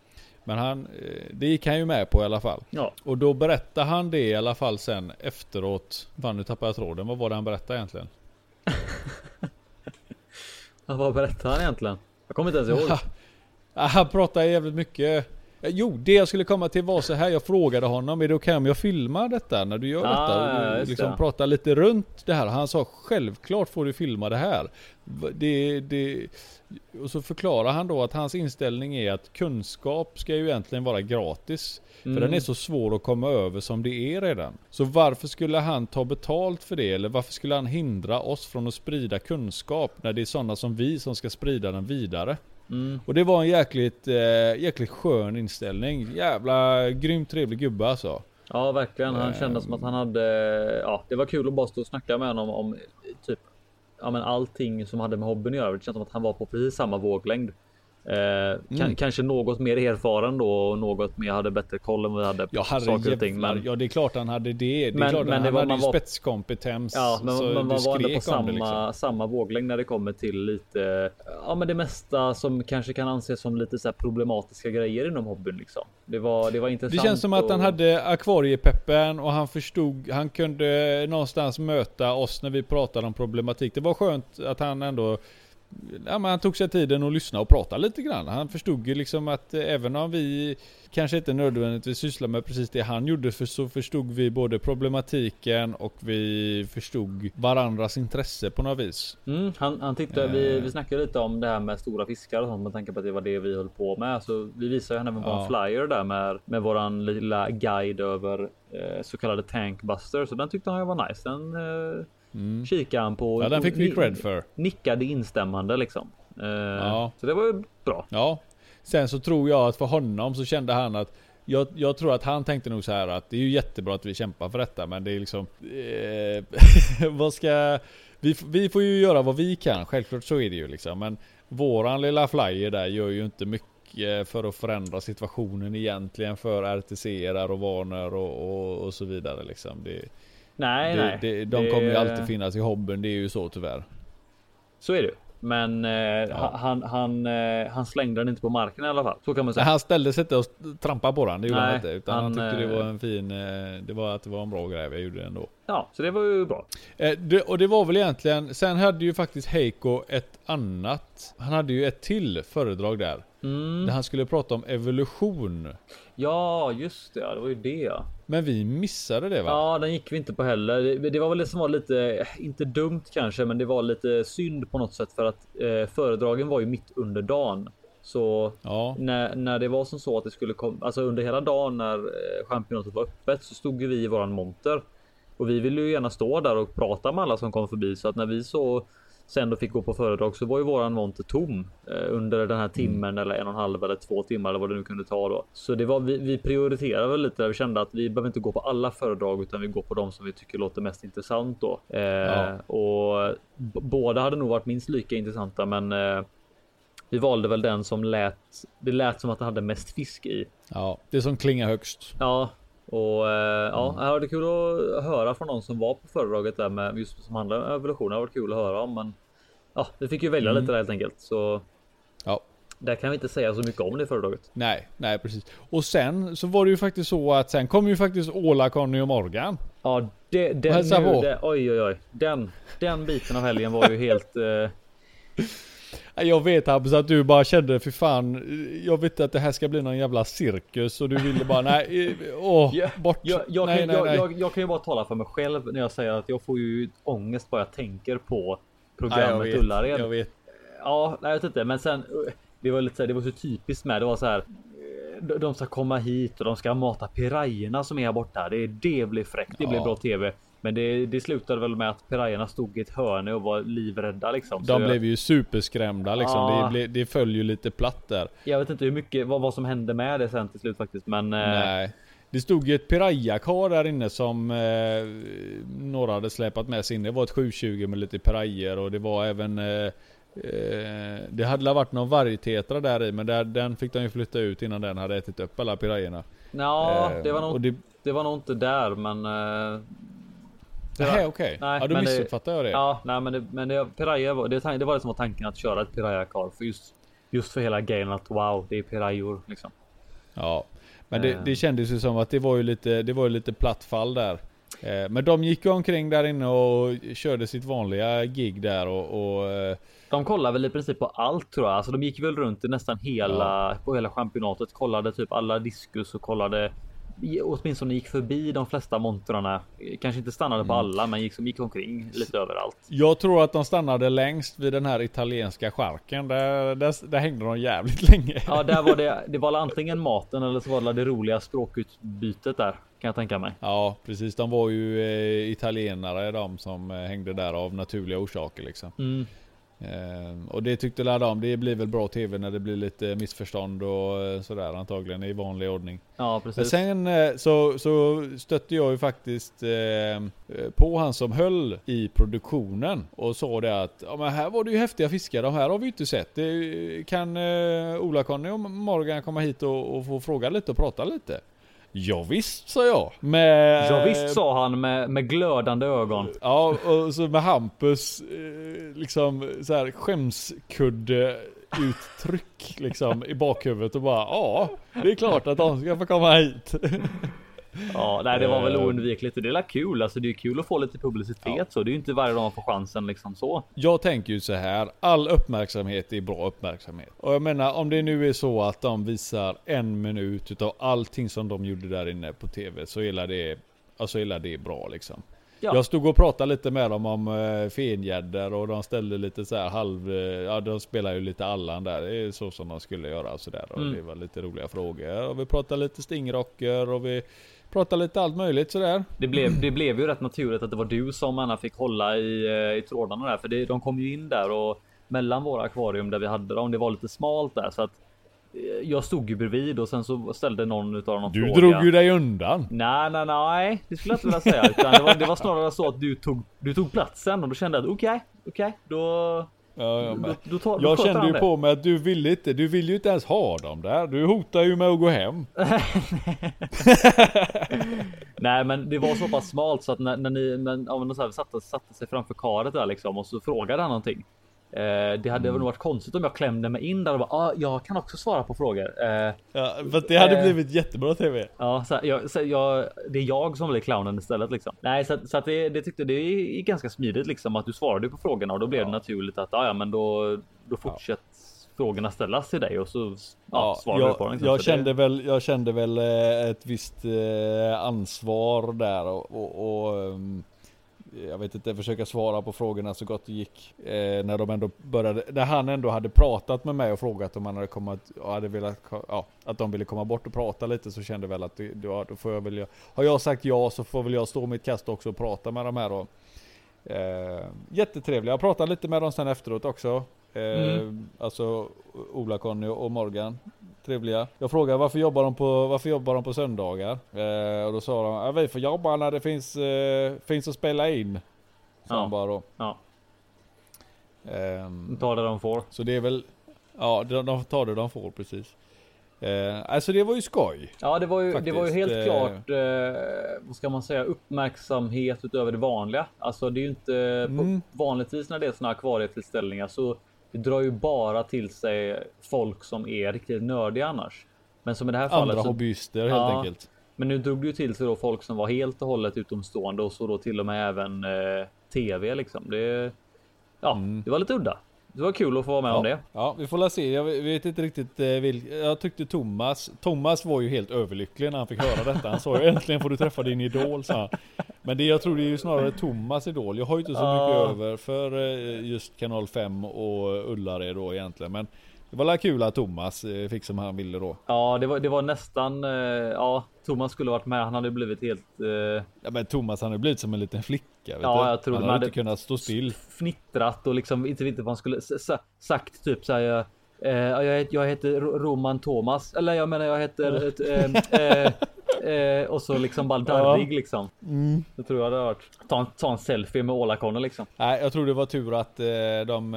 Men han, eh, det gick han ju med på i alla fall. Ja. Och då berättade han det i alla fall sen efteråt. Fan nu tappade jag tråden. Vad var det han berättade egentligen? *laughs* ja, vad berättade han egentligen? Jag kommer inte ens ihåg. *laughs* han pratade jävligt mycket. Jo, det jag skulle komma till var så här. Jag frågade honom, är det okej okay om jag filmar detta när du gör ah, detta? Och du liksom det. pratar lite runt det här. Han sa självklart får du filma det här. Det, det, och så förklarar han då att hans inställning är att kunskap ska ju egentligen vara gratis. Mm. För den är så svår att komma över som det är redan. Så varför skulle han ta betalt för det? Eller varför skulle han hindra oss från att sprida kunskap när det är sådana som vi som ska sprida den vidare? Mm. Och det var en jäkligt, eh, jäkligt skön inställning. Jävla grymt trevlig gubbe alltså. Ja verkligen. Han kände som att han hade, ja det var kul att bara stå och snacka med honom om typ ja, men allting som hade med hobbyn att göra. Det känns som att han var på precis samma våglängd. Eh, mm. Kanske något mer erfaren då och något mer hade bättre koll än vad vi hade. Ja, saker och ting, men... ja det är klart han hade det. Det men, klart men han, det var, hade man ju var... spetskompetens. Ja, men, men man var ändå på samma, liksom. samma våglängd när det kommer till lite. Ja, men det mesta som kanske kan anses som lite så problematiska grejer inom hobbyn liksom. Det var, det var intressant. Det känns som att han hade akvariepeppen och han förstod. Han kunde någonstans möta oss när vi pratade om problematik. Det var skönt att han ändå ja, men han tog sig tiden att lyssna och prata lite grann. Han förstod ju liksom att eh, även om vi kanske inte nödvändigtvis sysslar med precis det han gjorde för så förstod vi både problematiken och vi förstod varandras intresse på något vis. Mm, han, han tyckte, vi, vi snackade lite om det här med stora fiskar och sånt med tanke på att det var det vi höll på med. Så vi visade henne ja. våran flyer där med, med våran lilla guide över eh, så kallade tankbuster. Så den tyckte han var nice. Den eh, Mm. Kikade han på. Ja, den fick vi cred för. Nickade instämmande liksom. Uh, ja. Så det var ju bra. Ja. Sen så tror jag att för honom så kände han att jag, jag, tror att han tänkte nog så här att det är ju jättebra att vi kämpar för detta men det är liksom eh, *laughs* Vad ska vi, vi får ju göra vad vi kan, självklart så är det ju liksom men Våran lilla flyer där gör ju inte mycket för att förändra situationen egentligen för RTC-are och Warner och, och, och, så vidare liksom. Det, Nej, det, nej. Det, de det... kommer ju alltid finnas i hobbyn. Det är ju så tyvärr. Så är det men eh, ja. han, han, eh, han slängde den inte på marken i alla fall. Så kan man säga. Han ställde sig inte och trampade på den. Det gjorde Nej, han inte. Utan han, han tyckte det var eh, en fin. Eh, det var att det var en bra grej. Jag gjorde det ändå. Ja, så det var ju bra. Eh, det, och det var väl egentligen. Sen hade ju faktiskt Heiko ett annat. Han hade ju ett till föredrag där. Mm. Där han skulle prata om evolution. Ja, just det. Det var ju det. Men vi missade det va? Ja, den gick vi inte på heller. Det, det var väl det som var lite, inte dumt kanske, men det var lite synd på något sätt för att eh, föredragen var ju mitt under dagen. Så ja. när, när det var som så att det skulle komma, alltså under hela dagen när eh, championatet var öppet så stod vi i våran monter. Och vi ville ju gärna stå där och prata med alla som kom förbi så att när vi så sen då fick gå på föredrag så var ju våran monter tom eh, under den här timmen mm. eller en och en halv eller två timmar eller vad det nu kunde ta då. Så det var vi, vi prioriterade väl lite där vi kände att vi behöver inte gå på alla föredrag utan vi går på de som vi tycker låter mest intressant då. Eh, ja. Och båda hade nog varit minst lika intressanta men eh, Vi valde väl den som lät. Det lät som att den hade mest fisk i. Ja, det som klingar högst. Ja, och eh, ja, Mm. det hade kul att höra från någon som var på föredraget där med just som handlar om evolution. Det har varit kul att höra om, men ja, vi fick ju välja Mm. lite där helt enkelt. Så Ja. där kan vi inte säga så mycket om det föredraget. Nej, nej precis. Och sen så var det ju faktiskt så att sen kom ju faktiskt Ola, Conny och Morgan. Ja, det, den, nu, det, oj, oj, oj. Den, den biten av helgen var ju helt. Eh, Jag vet Hampus att du bara kände för fan, jag vet att det här ska bli någon jävla cirkus och du ville bara nej, eh, åh, Ja, bort. jag, jag, nej, kan, nej, jag, nej. Jag, kan ju bara tala för mig själv när jag säger att jag får ju ångest bara jag tänker på Ja, programmet vet, Ullared. jag vet. Ja, nej, jag vet inte, men sen uh, det var lite så här, det var så typiskt med. Det var så här. eh, de- De ska komma hit och de ska mata pirajerna som är här borta. Det, det blir fräckt. Det blir Ja. bra tv. Men det, det slutade väl med att pirajerna stod i ett hörne och var livrädda liksom. Så De jag, blev ju superskrämda liksom. Ja. Det, det föll ju lite platt där. jag vet inte hur mycket vad, vad som hände med det sen till slut faktiskt. Men eh, Nej. Det stod ju ett pirajakar där inne som eh, några hade släpat med sig in. Det var ett 720 med lite pirajer och det var även eh, eh, Det hade varit någon vargtetra där i men där, den fick de ju flytta ut innan den hade ätit upp alla pirajerna. ja, Eh, det var nog. det, Det var nog inte där, men. Eh, Nej okej. Ja då missuppfattade jag det. Ja, nej, men det, men det, Piraya var, det, det var det som var tanken att köra ett Piraya Car för just, just för hela grejen att wow, det är pirajor liksom. Ja. Men det, Eh. det kändes ju som att det var ju lite, det var ju lite platt fall där. Eh, Men de gick ju omkring där inne och körde sitt vanliga gig där och, och eh, De kollade väl i princip på allt tror jag. Alltså de gick väl runt i nästan hela på hela championatet. Kollade typ alla diskus och kollade åtminstone gick förbi de flesta montrarna. Kanske inte stannade på Mm. alla, men gick gick omkring lite överallt. Jag tror att de stannade längst vid den här italienska charken. Där, där, där hängde de jävligt länge. Ja, där var det. Det var antingen maten eller så var det det roliga språkutbytet där kan jag tänka mig. Ja, precis. De var ju eh, italienare de som eh, hängde där av naturliga orsaker liksom. Mm. Eh, och det tyckte alla de. Det blir väl bra tv när det blir lite missförstånd och eh, sådär antagligen i vanlig ordning. Ja, Men precis. sen eh, så, så stötte jag ju faktiskt eh, på han som höll i produktionen och sa det att ja, men här var det ju häftiga fiskar, de här har vi ju inte sett. Det, kan Ola-Conny och Morgan komma hit och, och få fråga lite och prata lite? Ja, visst sa jag. Med, Ja visst sa han med, med glödande ögon. Ja, och så med Hampus eh, liksom så här skämskudde uttryck liksom i bakhuvudet och bara ja, det är klart att de ska få komma hit. *laughs* Ja, nej, det var väl Eh. oundvikligt och det är kul. Alltså, det är kul att få lite publicitet Ja. så. Det är ju inte varje dag man får chansen liksom så. Jag tänker ju så här, all uppmärksamhet är bra uppmärksamhet. Och jag menar om det nu är så att de visar en minut utav allting som de gjorde där inne på TV så är det, alltså är det bra liksom. Ja. Jag stod och pratade lite med dem om uh, fengäddor och de ställde lite så här halv, eh, ja de spelar ju lite Allan där, det är så som de skulle göra och sådär. Och Mm. det var lite roliga frågor. Och vi pratade lite stingrocker och vi pratade lite allt möjligt sådär. Det blev, det blev ju rätt naturligt att det var du som Anna fick hålla i, eh, i trådarna där. För det, de kom ju in där och mellan våra akvarium där vi hade dem. Det var lite smalt där så att eh, jag stod ju bredvid och sen så ställde någon utav dem Du fråga. drog ju dig undan. Nej, nej, nej, det skulle jag inte vilja säga. Utan det, var, det var snarare så att du tog, du tog platsen och då kände jag att okej, okej, då, Ja, jag med. då, då, tar, Jag kände ju det. på mig att du vill inte, du vill ju inte ens ha dem där. Du hotar ju med att gå hem. *laughs* Nej, men det var så pass smalt så att när, när ni när, ja, men så här, satte, satte sig framför karet där liksom och så frågade han någonting. Eh, det hade Mm. varit konstigt om jag klämde mig in där och bara ah, jag kan också svara på frågor. Eh, Ja, för det hade Eh. blivit jättebra TV. ja, så, här, jag, så jag, det är jag som blir clownen istället liksom. Nej, så, så att det, det tyckte det är ganska smidigt liksom att du svarade på frågorna och då blev Ja. det naturligt att ah, ja, men då, då fortsätter frågorna ställas till dig och så ja, svarar du jag, på dem. liksom. jag, Så det- kände väl, jag kände väl ett visst ansvar där och, och, och ehm, jag vet inte, försöka svara på frågorna så gott det gick. Eh, när de ändå började, när han ändå hade pratat med mig och frågat om han hade kommit, och hade velat, ja, att de ville komma bort och prata lite så kände väl att då, då får jag väl, har jag sagt ja så får väl jag stå mitt kast också och prata med de här och eh, Jättetrevliga, jag pratade lite med dem sen efteråt också. Eh, Mm. Alltså Ola, Conny och Morgan. Trevliga. Jag frågade varför jobbar de på, varför jobbar de på söndagar? Eh, och då sa de, ja, vi får jobba när det finns, eh, finns att spela in. Ja. bara då. Ja, Ehm, ta det de får. så det är väl, Ja, de, de tar det de får precis. Eh, alltså det var ju skoj. Ja, det var ju, det var ju helt Faktiskt, klart, eh, vad ska man säga, uppmärksamhet utöver det vanliga. Alltså det är ju inte Mm. på, vanligtvis när det är såna akvarietillställningar så det drar ju bara till sig folk som är riktigt nördiga annars. Men som i det här fallet Andra så, hobbyister helt Ja. enkelt. Men nu drog det ju till sig då folk som var helt och hållet utomstående och så då till och med även eh, tv liksom. Det, ja, Mm. det var lite udda. Det var kul att få vara med om Ja, det. ja, vi får la se. Jag vet inte riktigt eh, vilk... Jag tyckte Thomas, Thomas var ju helt överlycklig när han fick höra detta. Han sa ju äntligen får du träffa din idol, sa han. Men det jag tror det är ju snarare Thomas idol. Jag har ju inte så mycket över för eh, just kanal 5 och Ullared då egentligen. Men det var la kul att Thomas eh, fick som han ville då. Ja, det var, det var nästan. Eh, ja, Thomas skulle varit med. Han hade blivit helt eh, Ja men Thomas han har blivit som en liten flicka. Ja, jag tror han hade inte kunnat stå still. fnittrat och liksom inte vet vad han skulle sagt typ så här. Eh, jag, heter, jag heter Ro- Roman Thomas eller jag menar jag heter ett, eh, eh, och så liksom bara darrig liksom. Mm. Det tror jag det har varit. Ta en, ta en selfie med Ålakonen liksom. Nej, jag tror det var tur att de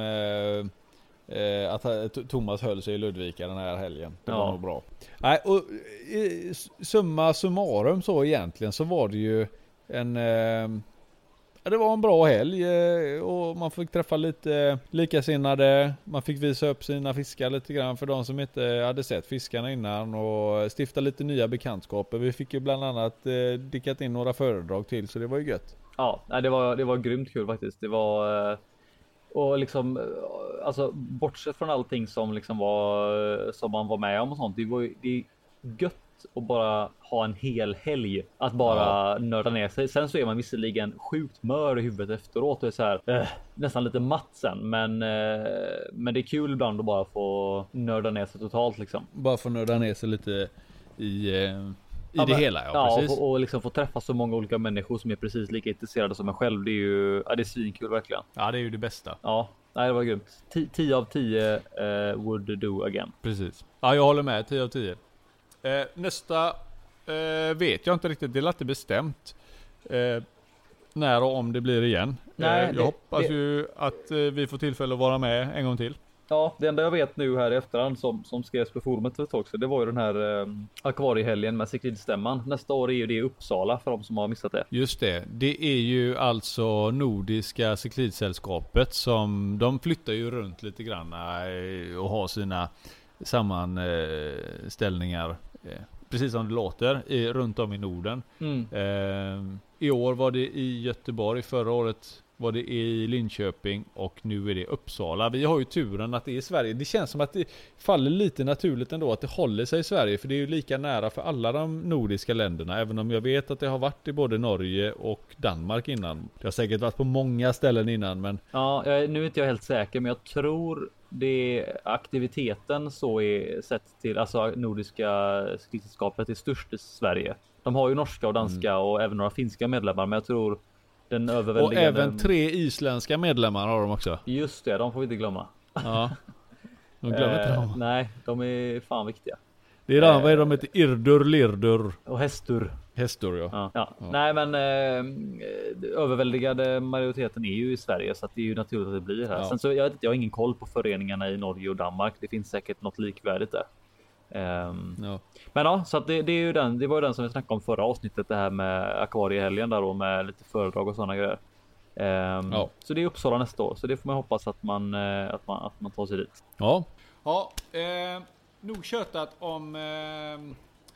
eh, att eh, Thomas höll sig i Ludvika den här helgen. Det var Ja. nog bra. Nej, och eh, summa summarum så egentligen så var det ju en eh, det var en bra helg eh, och man fick träffa lite likasinnade. Man fick visa upp sina fiskar lite grann för de som inte hade sett fiskarna innan och stifta lite nya bekantskaper. Vi fick ju bland annat dickat in några föredrag till så det var ju gött. Ja, det var, det var grymt kul faktiskt. Det var och liksom alltså bortsett från allting som liksom var som man var med om och sånt. Det var ju det är gött att bara ha en hel helg att bara nörda ner sig. Sen så är man visserligen sjukt mör i huvudet efteråt och är så här eh, nästan lite matt sen. Men, eh, men det är kul ibland att bara få nörda ner sig totalt liksom. Bara få nörda ner sig lite i, eh, i Ja, det men- hela. Ja, Ja, precis. och, och liksom få träffa så många olika människor som är precis lika intresserade som en själv. Det är ju ja, det är svinkul verkligen. Ja, det är ju det bästa. Ja, nej, det var grymt. 10 av 10 eh, would do again. Precis. Ja, jag håller med. 10 av 10. Eh, nästa eh, vet jag inte riktigt. Det är inte bestämt. Eh, när och om det blir igen. Nej, eh, jag det- hoppas det- ju att eh, vi får tillfälle att vara med en gång till. Ja, det enda jag vet nu här i efterhand som, som skrevs på forumet för ett tag sedan, det var ju den här eh, akvariehelgen med Sekridstämman. Nästa år är ju det i Uppsala för de som har missat det. Just det. Det är ju alltså Nordiska cyklidsällskapet som de flyttar ju runt lite grann eh, och har sina sammanställningar. eh, Precis som det låter i, runt om i Norden. Mm. Eh, I år var det i Göteborg, förra året var det i Linköping och nu är det Uppsala. Vi har ju turen att det är i Sverige. Det känns som att det faller lite naturligt ändå att det håller sig i Sverige. För det är ju lika nära för alla de nordiska länderna. Även om jag vet att det har varit i både Norge och Danmark innan. Det har säkert varit på många ställen innan men Ja, nu är inte jag helt säker, men jag tror det aktiviteten så är sett till alltså Nordiska Cykelsällskapet är störst i Sverige. De har ju norska och danska och även några finska medlemmar, men jag tror den Och överväldigande. även tre isländska medlemmar har de också. Just det, de får vi inte glömma. Ja. De glömmer inte Eh, dem. Nej, de är fan viktiga. Det är de, vad är de heter? Irdur, Lirdur, Och hästur. Hästor ja. Ja. Ja. Nej, men eh, överväldigande majoriteten är ju i Sverige så att det är ju naturligt att det blir här. Ja. Sen så jag jag har ingen koll på föreningarna i Norge och Danmark. Det finns säkert något likvärdigt där. Ja. Men ja, så att det, det är ju den. Det var ju den som vi snackade om förra avsnittet, det här med akvariehelgen där då med lite föredrag och sådana grejer. Ehm, Ja. Så det är Uppsala nästa år, så det får man hoppas att man eh, att man att man tar sig dit. Ja. Ja, eh, nog tjötat om eh,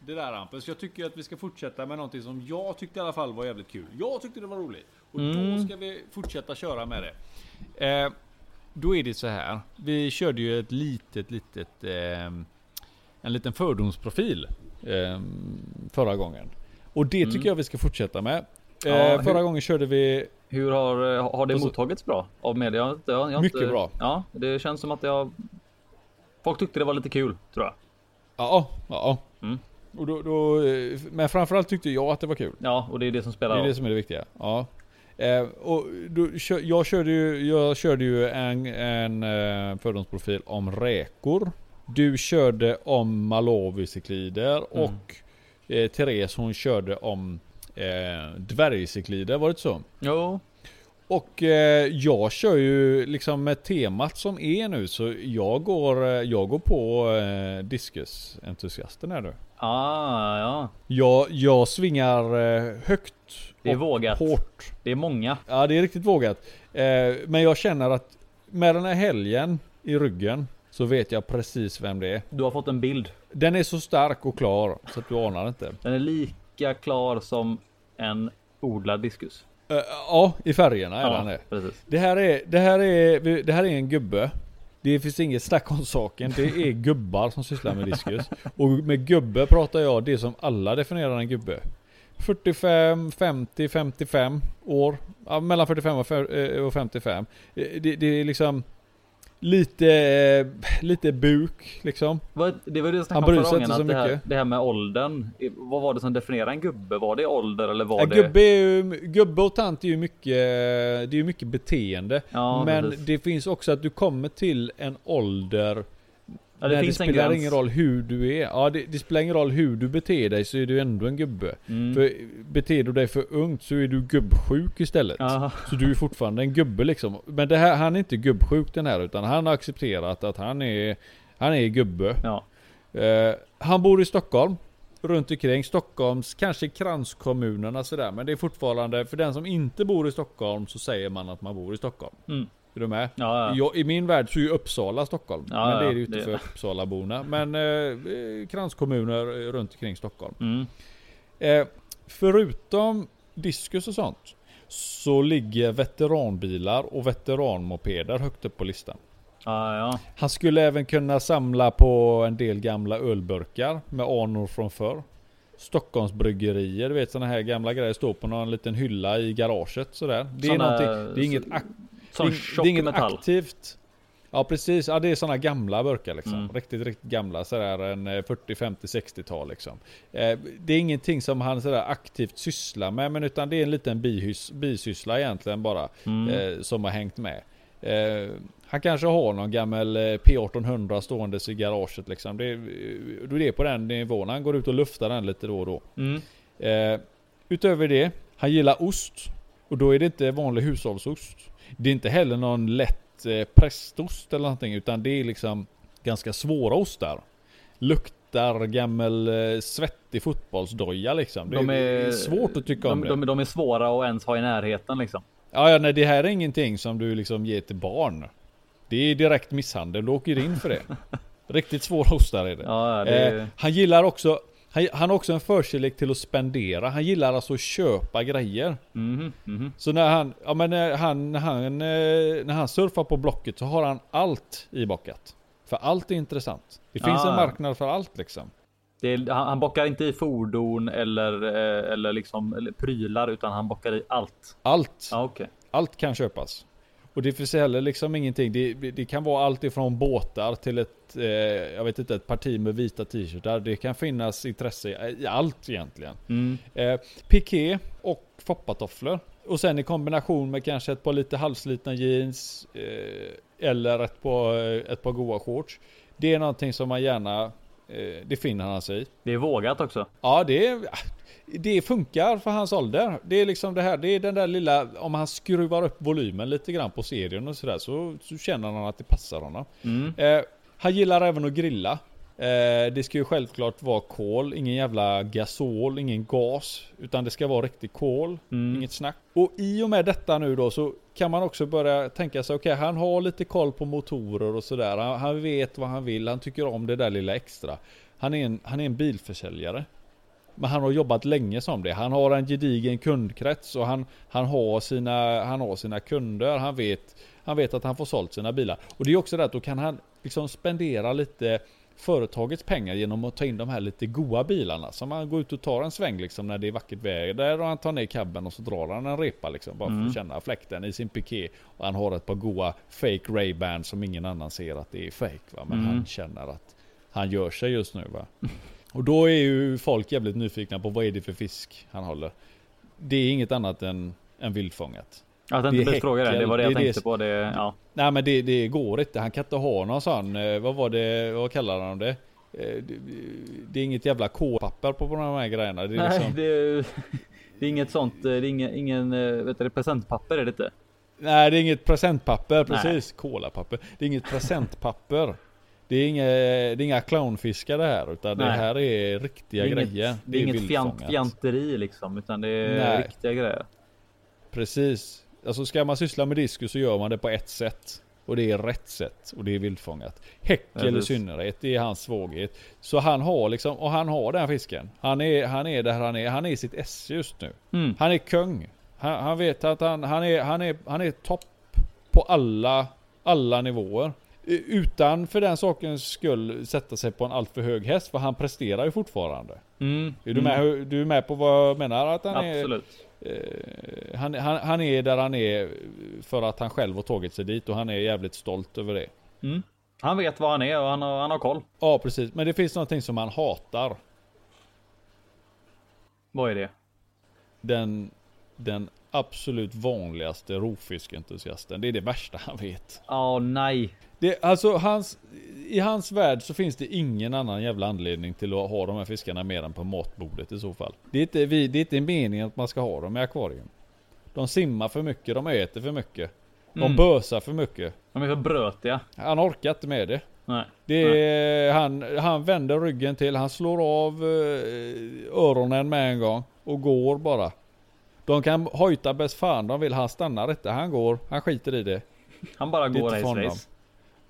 det där Hampus. Jag tycker att vi ska fortsätta med någonting som jag tyckte i alla fall var jävligt kul. Jag tyckte det var roligt. Och Mm. då ska vi fortsätta köra med det. Eh, då är det så här. Vi körde ju ett litet, litet, eh, en liten fördomsprofil eh, förra gången. Och det tycker Mm. jag vi ska fortsätta med. Ja, Eh, hur- förra gången körde vi Hur har eh, har det så- mottagits bra av media? Jag, jag, jag Mycket inte, bra. Ja, det känns som att jag. Folk tyckte det var lite kul tror jag. Ja, ja. Mm. Och då, då, eh, men framförallt tyckte jag att det var kul. Ja, och det är det som spelar Det är det som är det viktiga. Ja. Eh, och då, jag, körde ju, jag körde ju en, en eh, fördomsprofil om räkor. Du körde om Malawi-cyklider Mm. och eh, Therese hon körde om eh, dvärgcyklider, var det inte så? Jo, Och eh, jag kör ju liksom med temat som är nu så jag går, eh, jag går på eh, diskusentusiasten här nu. Ah, ja. Jag, jag svingar eh, högt. Det är vågat. Hårt. Det är många. Ja det är riktigt vågat. Eh, men jag känner att med den här helgen i ryggen så vet jag precis vem det är. Du har fått en bild. Den är så stark och klar så att du anar inte. Den är lika klar som en odlad diskus. Eh, ja, i färgerna är den det. precis. Det här är, det här är, det här är en gubbe. Det finns inget snack om saken. Det är gubbar som sysslar med diskus. Och med gubbe pratar jag det som alla definierar en gubbe. 45, 50, 55 år. Ja, mellan 45 och fe- eh, och 55. Eh, Det, det är liksom lite, eh, lite buk liksom. Det var det jag snackade om förra gången. Att det, här, det här med åldern. Vad var det som definierar en gubbe? Var det ålder eller var Ja, det? gubbe, ju, gubbe och tant är ju mycket, det är mycket beteende. Ja, men precis. det finns också att du kommer till en ålder Ja, det Nej, det spelar ingen roll hur du är. Ja, det, det spelar ingen roll hur du beter dig så är du ändå en gubbe. Mm. För beter du dig för ungt så är du gubbsjuk istället. Ja. Så du är fortfarande en gubbe liksom. Men det här, han är inte gubbsjuk den här utan han har accepterat att han är, han är gubbe. Ja. Eh, han bor i Stockholm. Runt omkring Stockholms, kanske kranskommunerna sådär. Men det är fortfarande, för den som inte bor i Stockholm så säger man att man bor i Stockholm. Mm. Är du med? Ja, ja. Jag, I min värld så är ju Uppsala Stockholm. Ja, men det är det ju inte det- för Uppsalaborna. Men eh, eh, kranskommuner runt omkring Stockholm. Mm. Eh, förutom diskus och sånt. Så ligger veteranbilar och veteranmopeder högt upp på listan. Ja. Han skulle även kunna samla på en del gamla ölburkar med anor från förr. Stockholms bryggerier, du vet sådana här gamla grejer står på någon liten hylla i garaget sådär. Det är, Såna- någonting, det är inget Sån det, tjock det är inget metall. aktivt. Ja precis, ja det är sådana gamla burkar liksom. Mm. Riktigt, riktigt gamla sådär en eh, 40, 50, 60-tal liksom. Eh, det är ingenting som han sådär aktivt sysslar med men utan det är en liten bihys, bisyssla egentligen bara. Mm. Eh, som har hängt med. Eh, han kanske har någon gammal eh, P1800 ståendes i garaget liksom. Det, är- då är det på den nivån. Han går ut och luftar den lite då och då. Mm. Eh, utöver det, han gillar ost. Och då är det inte vanlig hushållsost. Det är inte heller någon lätt eh, prästost eller någonting. Utan det är liksom ganska svåra ostar. Luktar gammal eh, svettig fotbollsdoja liksom. Det, De är, är- svårt att tycka om De, det. de, de är svåra att ens ha i närheten liksom. Ja, ja, nej det här är ingenting som du liksom ger till barn. Det är direkt misshandel, du åker in för det. *laughs* Riktigt svåra ostar är det. Ja, det är... eh, han gillar också, han, han har också en förkärlek till att spendera. Han gillar alltså att köpa grejer. Mhm, mhm. Så när han, ja men när han, när han, eh, när han surfar på Blocket så har han allt ibakat. För allt är intressant. Det finns Ah. en marknad för allt liksom. Är, han, han bockar inte i fordon eller, eh, eller liksom eller prylar utan han bockar i allt. Allt. Ja, okej. Allt kan köpas. Och det finns heller liksom ingenting. Det, det kan vara allt ifrån båtar till ett, eh, jag vet inte, ett parti med vita t-shirtar. Det kan finnas intresse i, allt egentligen. Mm. Eh, piké och foppatofflor. Och sen i kombination med kanske ett par lite halvslitna jeans. Eh, eller ett par, eh, ett par goa shorts. Det är någonting som man gärna, det finner han sig i. Det är vågat också. Ja, det, är- det funkar för hans ålder. Det är liksom det här, det är den där lilla, om han skruvar upp volymen lite grann på serien och sådär så, så känner han att det passar honom. Mm. Eh, han gillar även att grilla. Eh, det ska ju självklart vara kol, ingen jävla gasol, ingen gas. Utan det ska vara riktig kol, Mm. inget snack. Och i och med detta nu då så kan man också börja tänka sig, okej han har lite koll på motorer och sådär. Han, han vet vad han vill, han tycker om det där lilla extra. Han är en, han är en bilförsäljare. Men han har jobbat länge som det. Han har en gedigen kundkrets och han, han, har, sina, han har sina kunder. Han vet, han vet att han får sålt sina bilar. Och det är också det att då kan han liksom spendera lite företagets pengar genom att ta in de här lite goa bilarna. Som han går ut och tar en sväng liksom när det är vackert väder och han tar ner cabben och så drar han en repa liksom. Bara för Mm. att känna fläkten i sin piké. Och han har ett par goa fake Ray-Ban som ingen annan ser att det är fake va. Men Mm. han känner att han gör sig just nu va. *laughs* Och då är ju folk jävligt nyfikna på vad är det för fisk han håller. Det är inget annat än, än vildfångat. Att Det inte är började fråga det. Det var det jag det är det tänkte som- på. Det, ja. Nej men det, det går inte. Han kan inte ha någon sån, eh, vad var det, vad kallar han det? Eh, Det, det är inget jävla K-papper på de här grejerna. Det är Nej, liksom, det, är- *laughs* det är inget sånt. Det är ingen, ingen eh, vet du, det, presentpapper är det inte. Nej, det är inget presentpapper. Precis. Kolapapper. Det är inget presentpapper. Det är inga, det är inga clownfiskar det här. Utan Nej. det här är riktiga det är grejer. inget, det är inget fjant, fjanteri liksom, utan det är Nej. riktiga grejer. Precis. Alltså ska man syssla med diskus så gör man det på ett sätt. Och det är rätt sätt. Och det är vildfångat. Häckel i Precis. synnerhet. Det är hans svaghet. Så han har liksom, och han har den fisken. Han är, han är där han är. Han är i sitt esse just nu. Mm. Han är kung. Han, han vet att han, han är, han är, han är topp på alla, alla nivåer. Utan för den sakens skull sätta sig på en alltför hög häst. För han presterar ju fortfarande. Mm. Är du, med, du är med på vad jag menar? Att han är, Absolut. Eh, han, han, han är där han är för att han själv har tagit sig dit och han är jävligt stolt över det. Mm. Han vet vad han är och han har, han har koll. Ja precis, men det finns någonting som han hatar. Vad är det? Den, den absolut vanligaste rovfiskentusiasten. Det är det värsta han vet. Åh nej. Det, alltså hans, i hans värld så finns det ingen annan jävla anledning till att ha de här fiskarna mer än på matbordet i så fall. Det är inte, vi, det är inte meningen att man ska ha dem i akvarium. De simmar för mycket, de äter för mycket. De Mm. bösar för mycket. De är för brötiga. Han orkar inte med det. Nej. Det är, han, han vänder ryggen till, han slår av eh, öronen med en gång och går bara. De kan hojta bäst fan de vill, han stannar inte. Han går, han skiter i det. Han bara går race.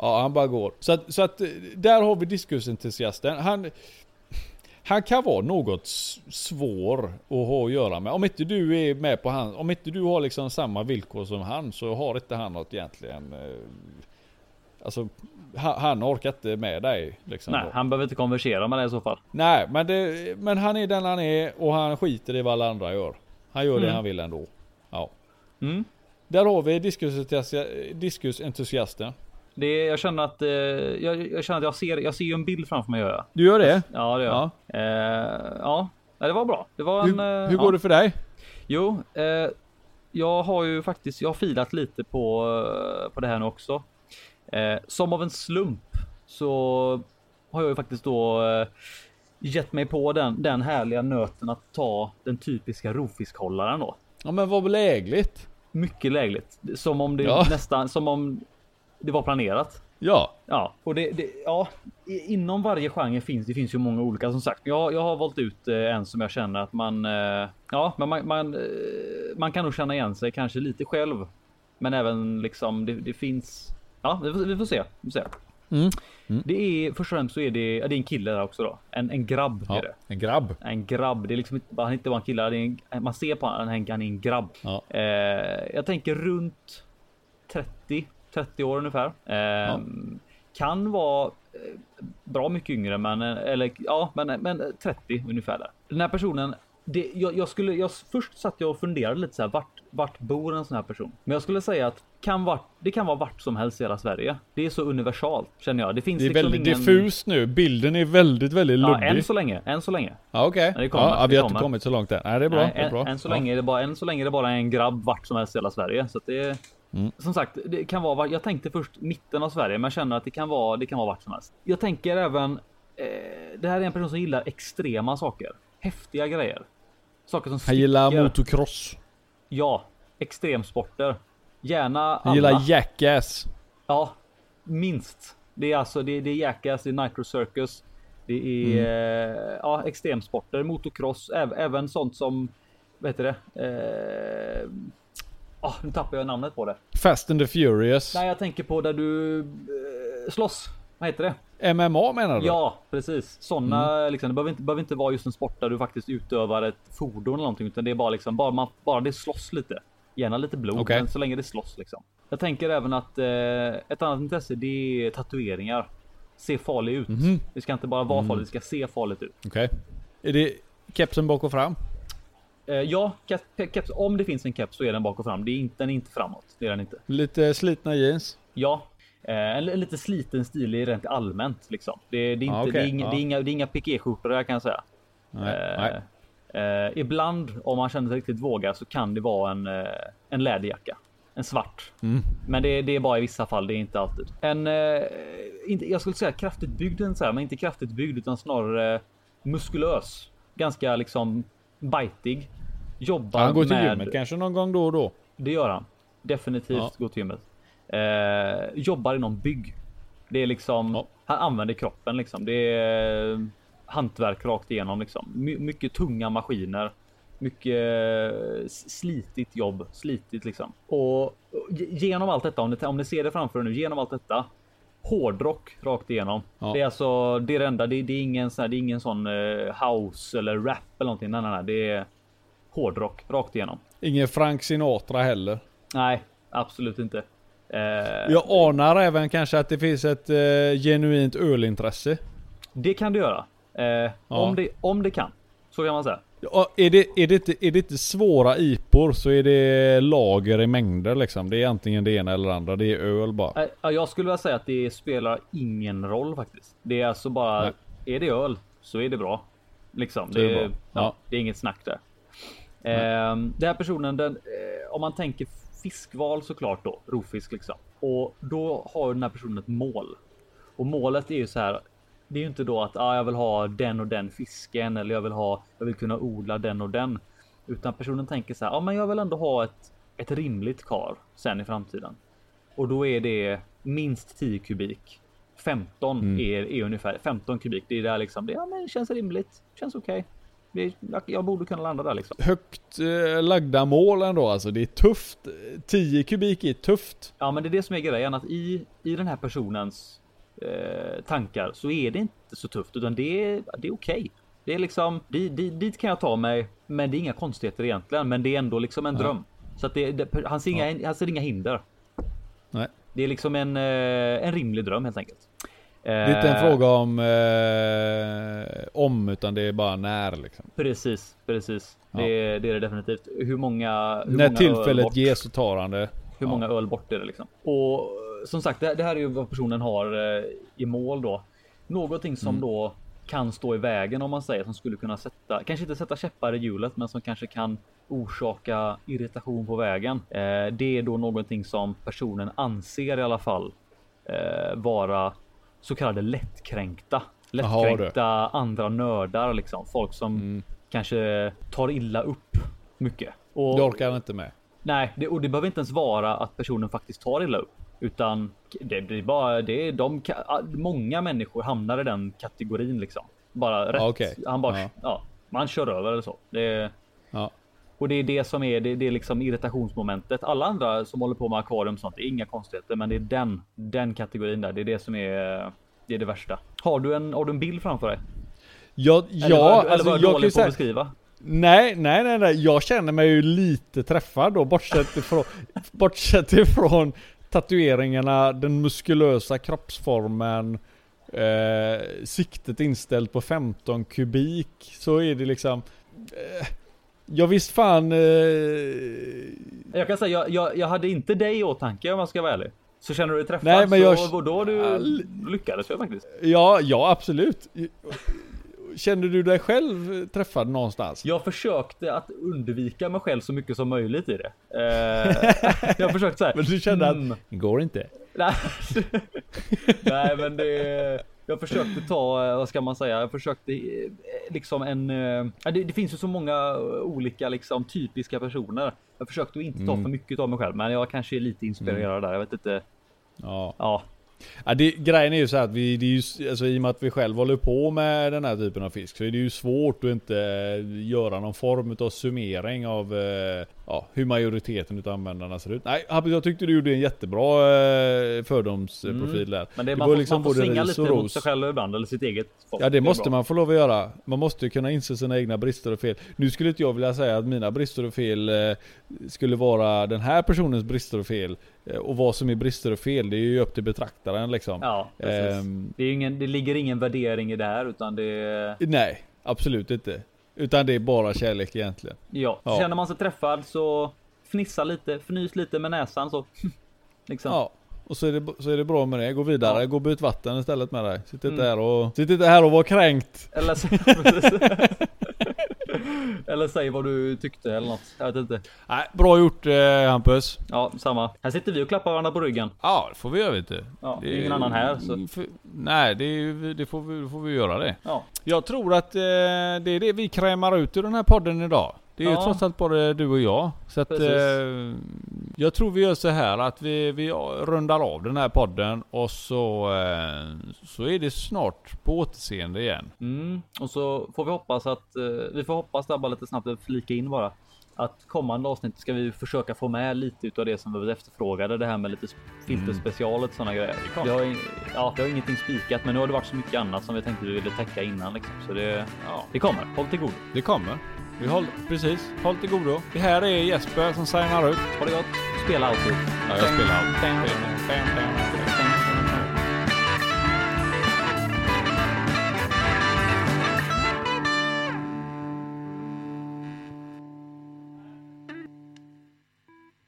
Ja, han bara går. Så att, så att eh, där har vi diskusentusiasten. Han, han kan vara något svår att ha att göra med. Om inte du är med på han, om inte du har liksom samma villkor som han så har inte han något egentligen. Eh, alltså, han, orkar inte med dig liksom. Nej, han behöver inte konversera med det i så fall. Nej, men, det, men han är den han är och han skiter i vad alla andra gör. Han gör det Mm. han vill ändå. Ja. Mm. Där har vi diskusentusia- diskusentusiasten. Det är, jag känner att, eh, jag, jag känner att jag ser, jag ser ju en bild framför mig gör jag. Du gör det? Ja det gör jag. Eh, ja, Nej, det var bra. Det var en, Hur, eh, hur ja. går det för dig? Jo, eh, jag har ju faktiskt, jag har filat lite på, eh, på det här nu också. Eh, som av en slump så har jag ju faktiskt då gett mig på den, den härliga nöten att ta den typiska rovfiskhållaren då. Ja men vad lägligt. Mycket lägligt. Som om det Ja. nästan, som om det var planerat. Ja. Ja, och det, det ja, inom varje genre finns det finns ju många olika som sagt. Jag, jag har valt ut eh, en som jag känner att man, eh, ja, men man, man, eh, man kan nog känna igen sig kanske lite själv. Men även liksom det, det finns. Ja, vi får, vi får se. Vi får se. Mm. Det är först och främst så är det, ja, det är en kille där också då. En, en grabb ja. är det. En grabb. En grabb. Det är liksom inte han inte bara en kille. En, man ser på honom, han är en grabb. Ja. Eh, jag tänker runt 30, 30 år ungefär. Eh, Kan vara eh, bra mycket yngre, men eh, eller ja, men, men 30 ungefär där. Den här personen. Det, jag, jag skulle, jag, först satt jag och funderade lite så här, vart, vart bor en sån här person? Men jag skulle säga att kan vart, det kan vara vart som helst i hela Sverige. Det är så universalt känner jag. Det finns Det är liksom väldigt ingen... diffust nu. Bilden är väldigt, väldigt Ja, luddig. än så länge, än så länge. Ja okej. kommer, Ja, ja, vi har inte kommit så långt än. Nej det är bra. Nej, det är än, bra. än, så Ja. länge är det bara, än så länge är det bara en grabb vart som helst i hela Sverige. Så att det, Mm. Som sagt, det kan vara, jag tänkte först mitten av Sverige, men jag känner att det kan vara, det kan vara vart som helst. Jag tänker även, eh, det här är en person som gillar extrema saker. Häftiga grejer. Saker som Han gillar motocross. Ja, extremsporter. Gärna. Han gillar jackass. Ja, minst. Det är alltså det, det är Jackass, det är Nitro Circus. Det är Mm. eh, ja, extremsporter, motocross, äv, även sånt som, vad heter det? Eh, ah, nu tappar jag namnet på det. Fast and the Furious. Nej, jag tänker på där du eh, slåss. Vad heter det? MMA menar du? Ja, precis. Såna Mm. liksom. Det behöver inte, behöver inte vara just en sport där du faktiskt utövar ett fordon eller någonting, utan det är bara liksom bara man bara det slåss lite. Gärna lite blod, Okej. men så länge det slåss liksom. Jag tänker även att eh, ett annat intresse, det är tatueringar. Se farlig ut. Mhm. Det ska inte bara vara farligt, det ska se farligt ut. Okej. Är det kepsen bak och fram? Eh, ja, keps, om det finns en keps så är den bak och fram. Det är inte, den är inte framåt. Det är den inte. Lite slitna jeans? Ja, eh, en, en lite sliten stil rent allmänt liksom. Det, det, är, inte, Ah, okej, det, är, inga, det, är, inga, det är inga pikéskjortor där kan jag säga. Nej. Eh, nej. Eh, ibland om man känner sig riktigt våga så kan det vara en, eh, en läderjacka. En svart. Mm. Men det, det är bara i vissa fall, det är inte alltid. En, eh, inte, jag skulle säga kraftigt byggd, en så här, men inte kraftigt byggd utan snarare muskulös. Ganska liksom bitig. Jobbar Han går till med... gymmet kanske någon gång då och då? Det gör han. Definitivt Ja. gå till gymmet. Eh, jobbar inom bygg. Det är liksom, Ja. han använder kroppen liksom. Det är hantverk rakt igenom liksom. My, mycket tunga maskiner. Mycket slitigt jobb, slitigt liksom. Och och ge- genom allt detta, om ni, om ni ser det framför er nu, genom allt detta. Hårdrock rakt igenom. Ja. Det är alltså det är det enda. Det, det är ingen sån här, det är ingen sån eh, house eller rap eller någonting. Nej, nej, nej. Det är hårdrock rakt igenom. Ingen Frank Sinatra heller. Nej, absolut inte. Eh, Jag anar även kanske att det finns ett eh, genuint ölintresse. Det kan du göra. Eh, om, det, om det kan. Så kan man säga. Ja, är, det, är, det inte, är det inte svåra IPor så är det lager i mängder liksom. Det är antingen det ena eller det andra. Det är öl bara. Eh, ja, jag skulle vilja säga att det spelar ingen roll faktiskt. Det är alltså bara, Nej. är det öl så är det bra. Liksom. Är det det, bra. Ja, Ja. det är inget snack där. Eh, den här personen, den, eh, om man tänker fiskval såklart då, rovfisk liksom. Och då har den här personen ett mål. Och målet är ju så här. Det är ju inte då att ah, jag vill ha den och den fisken eller jag vill ha, jag vill kunna odla den och den. Utan personen tänker så här, ja men jag vill ändå ha ett, ett rimligt kar sen i framtiden. Och då är det minst 10 kubik. 15 Mm. är, är ungefär 15 kubik. Det är där liksom. Det ja, men det känns rimligt. Känns okej. Det- Jag, borde kunna landa där liksom. Högt eh, lagda mål ändå alltså. Det är tufft. 10 kubik är tufft. Ja, men det är det som är grejen att i i den här personens eh, tankar så är det inte så tufft utan det är det är okej. Det är liksom dit, dit, dit kan jag ta mig, men det är inga konstigheter egentligen. Men det är ändå liksom en Ja. dröm så att det, det han ser inga, han ser inga hinder. Nej. Det är liksom en, eh, en rimlig dröm helt enkelt. Det är inte en Eh, fråga om eh, om utan det är bara när liksom. Precis, precis. Ja. Det, är- det är det definitivt. Hur många? Hur När många tillfället bort? ges så tar han det. Hur många öl bort är det liksom? Och eh, som sagt, det, det här är ju vad personen har eh, i mål då. Någonting som Mm. då kan stå i vägen om man säger som skulle kunna sätta, kanske inte sätta käppar i hjulet, men som kanske kan orsaka irritation på vägen. Eh, det är då någonting som personen anser i alla fall eh, vara så kallade lättkränkta. Lättkränkta andra nördar liksom. Folk som Mm. kanske tar illa upp mycket. Och, Det orkar han inte med. Nej, det, och det behöver inte ens vara att personen faktiskt tar illa upp. Utan det, är bara det är de, många människor hamnar i den kategorin liksom. Bara rätt. Ja, okej. Han bara, Ja. ja. man kör över eller så. Det. Och det är det som är det, det är liksom irritationsmomentet. Alla andra som håller på med akvarium och sånt, det är inga konstigheter, men det är den, den kategorin där. Det är det som är, det är det värsta. Har du en, har du en bild framför dig? Ja, Eller ja var, eller alltså var jag kan ju säga, beskriva? Nej, nej, nej, nej. Jag känner mig ju lite träffad då, bortsett *laughs* ifrån, bortsett ifrån tatueringarna, den muskulösa kroppsformen, eh, siktet inställt på 15 kubik, så är det liksom... Eh, jag visst fan... Eh, Jag kan säga, jag, jag, jag hade inte dig i åtanke om jag ska vara ärlig. Så känner du dig träffad Nej, men jag- så då du All- lyckades jag faktiskt. ja, ja absolut. Känner du dig själv träffad någonstans? Jag försökte att undvika mig själv så mycket som möjligt i det. Eh, *laughs* jag försökte så här. Men du kände mm, att det går inte? *laughs* nej, men det. Jag försökte ta, eh, vad ska man säga? Jag försökte eh, liksom en. eh, Det, det finns ju så många olika liksom typiska personer. Jag försökte inte ta Mm. för mycket av mig själv, men jag kanske är lite inspirerad där. Jag vet inte. Ja. Ja, Ja, det, grejen är ju så här att vi, det är ju, alltså, i och med att vi själv håller på med den här typen av fisk så är det ju svårt att inte göra någon form av summering av eh, ja, hur majoriteten utav användarna ser ut. Nej jag tyckte du gjorde en jättebra eh, fördomsprofil där. men det, Det man, får, liksom man får svinga lite mot sig själv ibland eller sitt eget. folk. Ja det är måste bra. man få lov att göra. Man måste ju kunna inse sina egna brister och fel. Nu skulle inte jag vilja säga att mina brister och fel eh, skulle vara den här personens brister och fel. Eh, och vad som är brister och fel, det är ju upp till betraktaren liksom. Ja. Ehm, Det, är ingen, det ligger ingen värdering i det här utan det är Nej, absolut inte. Utan det är bara kärlek egentligen. ja. Ja. Känner man sig träffad så fnissa lite, fnys lite med näsan så. *laughs* liksom. Ja. Och så är, det, så är det bra med det. Gå vidare, Ja. gå och byt vatten istället med dig. Sitt inte Mm. här och, sitt inte här och var kränkt. Eller, så, *laughs* *laughs* eller säg vad du tyckte eller något. Jag vet inte. Nej, bra gjort eh, Hampus. Ja, samma. Här sitter vi och klappar varandra på ryggen. Ja, det får vi göra vet du. Ja, det är ingen annan här, så- För, nej, det, är, det får, vi, får vi göra det. Ja, Jag tror att eh, det är det vi krämar ut ur den här podden idag. Det är ju Ja. trots allt bara du och jag. Så att eh, jag tror vi gör så här att vi, vi rundar av den här podden och så, eh, så är det snart på återseende igen. Mm. Och så får vi hoppas att eh, vi får hoppas där bara lite snabbt flika in bara att kommande avsnitt ska vi försöka få med lite utav det som vi efterfrågade. Det här med lite filterspecial och sådana grejer. Det Vi har, ja, vi har ingenting spikat, men nu har det varit så mycket annat som vi tänkte vi ville täcka innan liksom. Så det, Ja. det kommer. Håll till godo. Det kommer. Vi håll, precis, håll till godo. Det här är Jesper som signar ut. Ha det gott. Spela alltid. Ja, jag spelar allt.